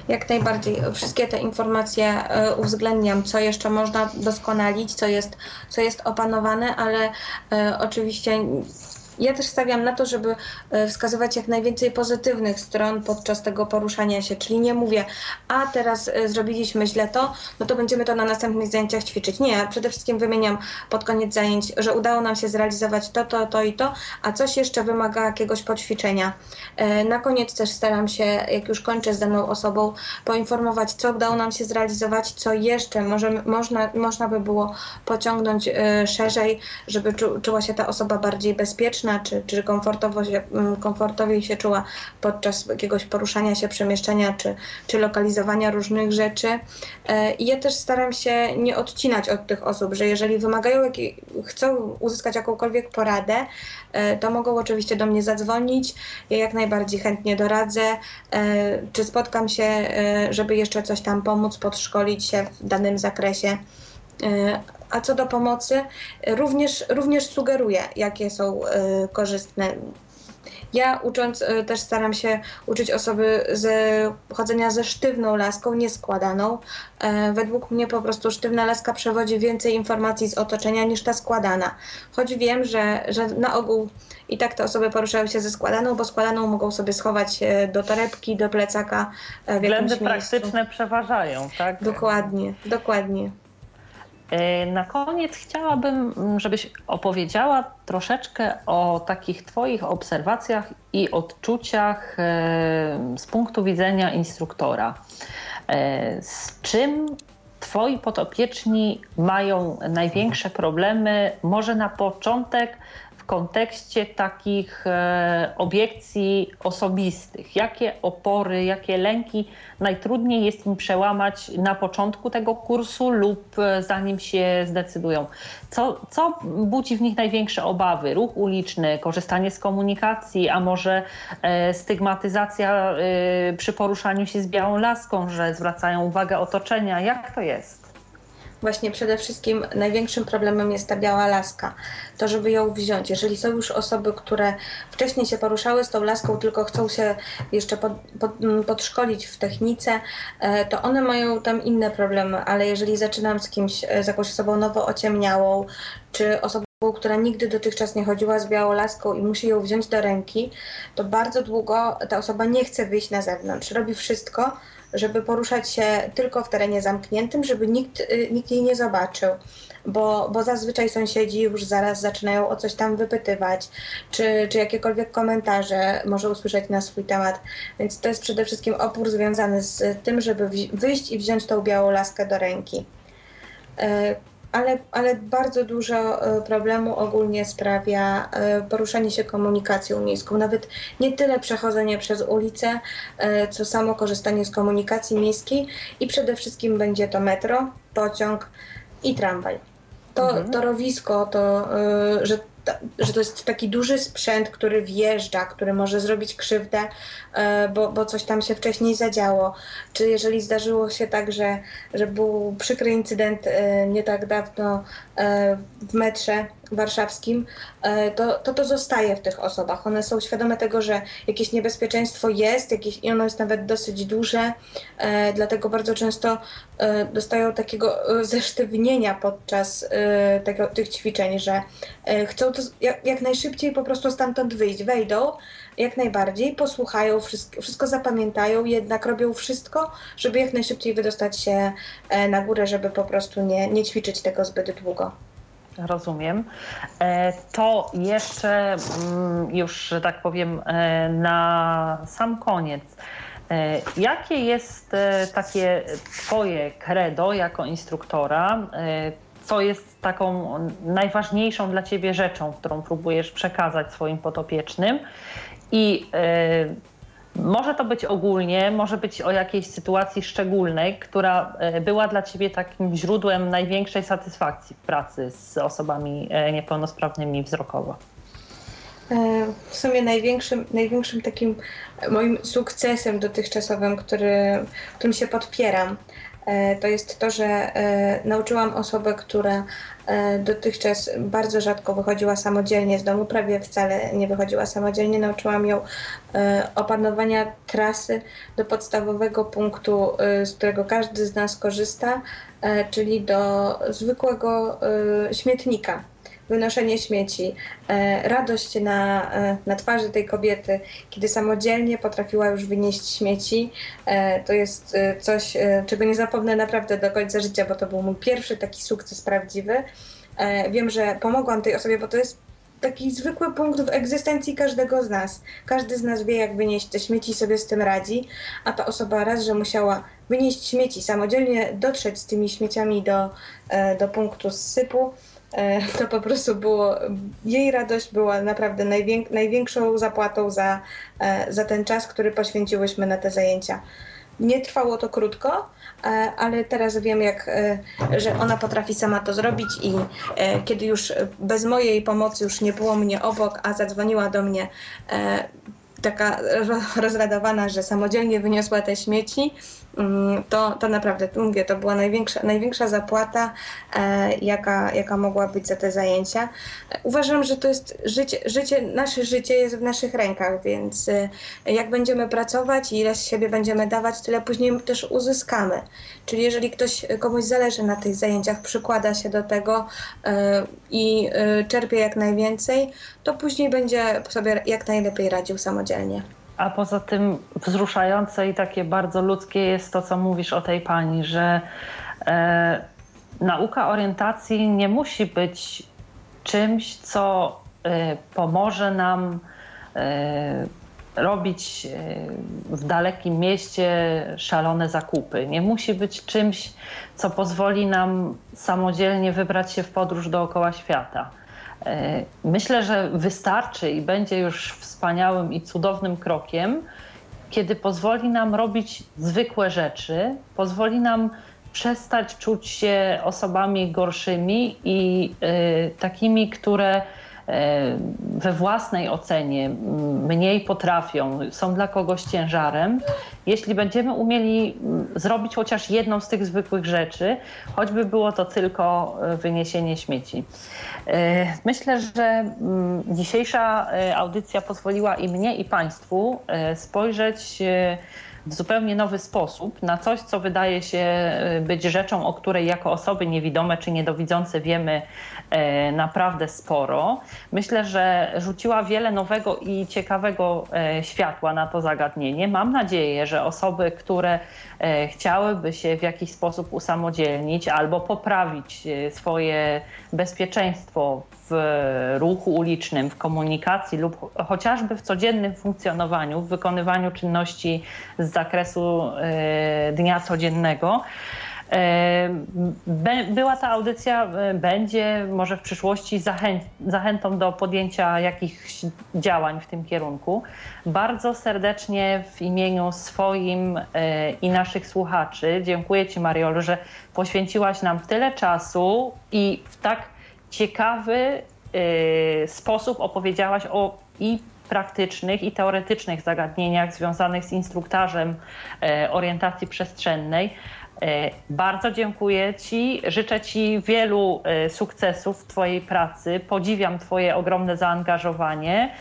Jak najbardziej. Wszystkie te informacje e, uwzględniam, co jeszcze można doskonalić, co jest, co jest opanowane, ale e, oczywiście ja też stawiam na to, żeby e, wskazywać jak najwięcej pozytywnych stron podczas tego poruszania się, czyli nie mówię, a teraz e, zrobiliśmy źle to, no to będziemy to na następnych zajęciach ćwiczyć. Nie, przede wszystkim wymieniam pod koniec zajęć, że udało nam się zrealizować to, to, to i to, a coś jeszcze wymaga jakiegoś poćwiczenia. E, na koniec też staram się, jak już kończę z daną osobą, poinformować, co udało nam się zrealizować, co jeszcze można, można by było pociągnąć szerzej, żeby czuła się ta osoba bardziej bezpieczna bezpieczna, czy, czy komfortowo się, mm, komfortowiej się czuła podczas jakiegoś poruszania się, przemieszczania, czy, czy lokalizowania różnych rzeczy. E, I ja też staram się nie odcinać od tych osób, że jeżeli wymagają, chcą uzyskać jakąkolwiek poradę, e, to mogą oczywiście do mnie zadzwonić. Ja jak najbardziej chętnie doradzę, e, czy spotkam się, żeby jeszcze coś tam pomóc, podszkolić się w danym zakresie. A co do pomocy, również, również sugeruję, jakie są y, korzystne. Ja ucząc y, też staram się uczyć osoby z chodzenia ze sztywną laską, nieskładaną. E, według mnie po prostu sztywna laska przewodzi więcej informacji z otoczenia niż ta składana. Choć wiem, że, że na ogół i tak te osoby poruszają się ze składaną, bo składaną mogą sobie schować do torebki, do plecaka. W Względy praktyczne przeważają, tak? Dokładnie, dokładnie. E, na koniec chciałabym, mm, żebyś opowiedziała troszeczkę o takich Twoich obserwacjach i odczuciach e, z punktu widzenia instruktora. E, z czym Twoi podopieczni mają największe problemy? Może na początek w kontekście takich e, obiekcji osobistych? Jakie opory, jakie lęki najtrudniej jest im przełamać na początku tego kursu lub e, zanim się zdecydują? Co, co budzi w nich największe obawy? Ruch uliczny, korzystanie z komunikacji, a może e, stygmatyzacja przy poruszaniu się z białą laską, że zwracają uwagę otoczenia? Jak to jest? Właśnie przede wszystkim największym problemem jest ta biała laska. To, żeby ją wziąć. Jeżeli są już osoby, które wcześniej się poruszały z tą laską, tylko chcą się jeszcze pod, pod, mm, podszkolić w technice, e, to one mają tam inne problemy, ale jeżeli zaczynam z kimś, e, z jakąś osobą nowo ociemniałą, czy osobą, która nigdy dotychczas nie chodziła z białą laską i musi ją wziąć do ręki, to bardzo długo ta osoba nie chce wyjść na zewnątrz. Robi wszystko, żeby poruszać się tylko w terenie zamkniętym, żeby nikt, y, nikt jej nie zobaczył. Bo, bo zazwyczaj sąsiedzi już zaraz zaczynają o coś tam wypytywać, czy, czy jakiekolwiek komentarze może usłyszeć na swój temat. Więc to jest przede wszystkim opór związany z tym, żeby wyjść i wziąć tą białą laskę do ręki. Ale, ale bardzo dużo e, problemu ogólnie sprawia e, poruszanie się komunikacją miejską. Nawet nie tyle przechodzenie przez ulicę, e, co samo korzystanie z komunikacji miejskiej i przede wszystkim będzie to metro, pociąg i tramwaj. To mhm. torowisko, to, że że to jest taki duży sprzęt, który wjeżdża, który może zrobić krzywdę, bo, bo coś tam się wcześniej zadziało. Czy jeżeli zdarzyło się tak, że, że był przykry incydent e, nie tak dawno e, w metrze warszawskim, to, to to zostaje w tych osobach. One są świadome tego, że jakieś niebezpieczeństwo jest jakieś, i ono jest nawet dosyć duże, dlatego bardzo często dostają takiego zesztywnienia podczas tego, tych ćwiczeń, że chcą to jak, jak najszybciej po prostu stamtąd wyjść. Wejdą jak najbardziej, posłuchają, wszystko, zapamiętają, jednak robią wszystko, żeby jak najszybciej wydostać się e, na górę, żeby po prostu nie, nie ćwiczyć tego zbyt długo. Rozumiem. E, to jeszcze mm, już, że tak powiem, e, na sam koniec. Jakie jest takie Twoje credo jako instruktora? Co jest taką najważniejszą dla ciebie rzeczą, którą próbujesz przekazać swoim podopiecznym. I Może to być ogólnie, może być o jakiejś sytuacji szczególnej, która e, była dla Ciebie takim źródłem największej satysfakcji w pracy z osobami e, niepełnosprawnymi wzrokowo. E, w sumie największym, największym takim moim sukcesem dotychczasowym, który, którym się podpieram, to jest to, że e, nauczyłam osobę, która dotychczas bardzo rzadko wychodziła samodzielnie z domu, prawie wcale nie wychodziła samodzielnie. Nauczyłam ją opanowania trasy do podstawowego punktu, z którego każdy z nas korzysta, czyli do zwykłego śmietnika wynoszenie śmieci, e, radość na, e, na twarzy tej kobiety, kiedy samodzielnie potrafiła już wynieść śmieci. E, to jest coś, czego nie zapomnę naprawdę do końca życia, bo to był mój pierwszy taki sukces prawdziwy. Wiem, że pomogłam tej osobie, bo to jest taki zwykły punkt w egzystencji każdego z nas. Każdy z nas wie, jak wynieść te śmieci i sobie z tym radzi, a ta osoba raz, że musiała wynieść śmieci, samodzielnie dotrzeć z tymi śmieciami do, do punktu zsypu, to po prostu było, jej radość była naprawdę najwięk, największą zapłatą za, e, za ten czas, który poświęciłyśmy na te zajęcia. Nie trwało to krótko, e, ale teraz wiem, jak, że ona potrafi sama to zrobić i kiedy już bez mojej pomocy już nie było mnie obok, a zadzwoniła do mnie taka rozradowana, że samodzielnie wyniosła te śmieci, to, to naprawdę, mówię, to była największa, największa zapłata, e, jaka, jaka mogła być za te zajęcia. Uważam, że to jest życie, życie, nasze życie jest w naszych rękach, więc e, jak będziemy pracować i ile z siebie będziemy dawać, tyle później też uzyskamy. Czyli jeżeli ktoś, komuś zależy na tych zajęciach, przykłada się do tego e, i e, czerpie jak najwięcej, to później będzie sobie jak najlepiej radził samodzielnie. A poza tym wzruszające i takie bardzo ludzkie jest to, co mówisz o tej pani, że e, nauka orientacji nie musi być czymś, co e, pomoże nam e, robić e, w dalekim mieście szalone zakupy. Nie musi być czymś, co pozwoli nam samodzielnie wybrać się w podróż dookoła świata. E, myślę, że wystarczy i będzie już wspaniałym i cudownym krokiem, kiedy pozwoli nam robić zwykłe rzeczy, pozwoli nam przestać czuć się osobami gorszymi i y, takimi, które E, we własnej ocenie mniej potrafią, są dla kogoś ciężarem, jeśli będziemy umieli zrobić chociaż jedną z tych zwykłych rzeczy, choćby było to tylko e, wyniesienie śmieci. E, myślę, że dzisiejsza audycja pozwoliła i mnie, i Państwu spojrzeć w zupełnie nowy sposób na coś, co wydaje się być rzeczą, o której jako osoby niewidome czy niedowidzące wiemy E, naprawdę sporo. Myślę, że rzuciła wiele nowego i ciekawego e, światła na to zagadnienie. Mam nadzieję, że osoby, które e, chciałyby się w jakiś sposób usamodzielnić albo poprawić swoje bezpieczeństwo w ruchu ulicznym, w komunikacji lub chociażby w codziennym funkcjonowaniu, w wykonywaniu czynności z zakresu dnia codziennego, była ta audycja, e, będzie może w przyszłości zachę zachętą do podjęcia jakichś działań w tym kierunku. Bardzo serdecznie w imieniu swoim e, i naszych słuchaczy dziękuję Ci, Mariolu, że poświęciłaś nam tyle czasu i w tak ciekawy e, sposób opowiedziałaś o i praktycznych i teoretycznych zagadnieniach związanych z instruktażem orientacji przestrzennej. E, bardzo dziękuję Ci. Życzę Ci wielu e, sukcesów w Twojej pracy. Podziwiam Twoje ogromne zaangażowanie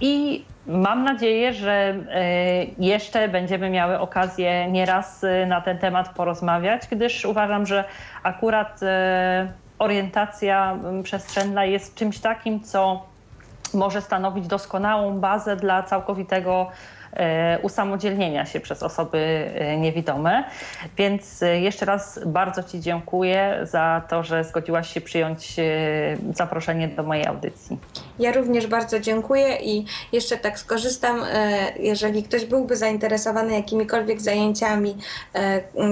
i mam nadzieję, że e, jeszcze będziemy miały okazję nieraz na ten temat porozmawiać, gdyż uważam, że akurat orientacja przestrzenna jest czymś takim, co może stanowić doskonałą bazę dla całkowitego usamodzielnienia się przez osoby e, niewidome. Więc e, jeszcze raz bardzo Ci dziękuję za to, że zgodziłaś się przyjąć zaproszenie do mojej audycji. Ja również bardzo dziękuję i jeszcze tak skorzystam, jeżeli ktoś byłby zainteresowany jakimikolwiek zajęciami,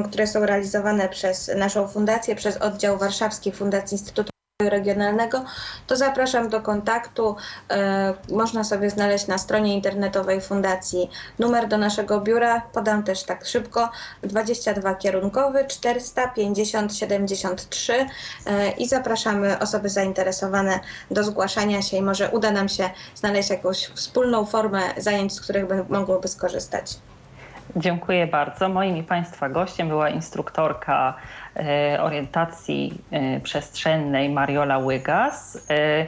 które są realizowane przez naszą fundację, przez oddział warszawski Fundacji Instytutu regionalnego, to zapraszam do kontaktu. E, można sobie znaleźć na stronie internetowej Fundacji numer do naszego biura. Podam też tak szybko 22 kierunkowy 450 73 e, i zapraszamy osoby zainteresowane do zgłaszania się i może uda nam się znaleźć jakąś wspólną formę zajęć, z których by, mogłoby skorzystać. Dziękuję bardzo. Moim i Państwa gościem była instruktorka orientacji e, przestrzennej Mariola Łygas. E,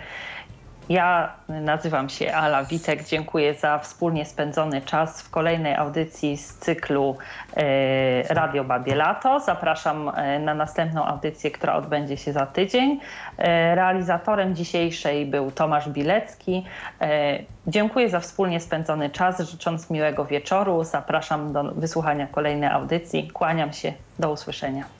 ja nazywam się Ala Witek. Dziękuję za wspólnie spędzony czas w kolejnej audycji z cyklu e, Radio Babie Lato. Zapraszam e, na następną audycję, która odbędzie się za tydzień. E, realizatorem dzisiejszej był Tomasz Bilecki. Dziękuję za wspólnie spędzony czas. Życząc miłego wieczoru, zapraszam do wysłuchania kolejnej audycji. Kłaniam się. Do usłyszenia.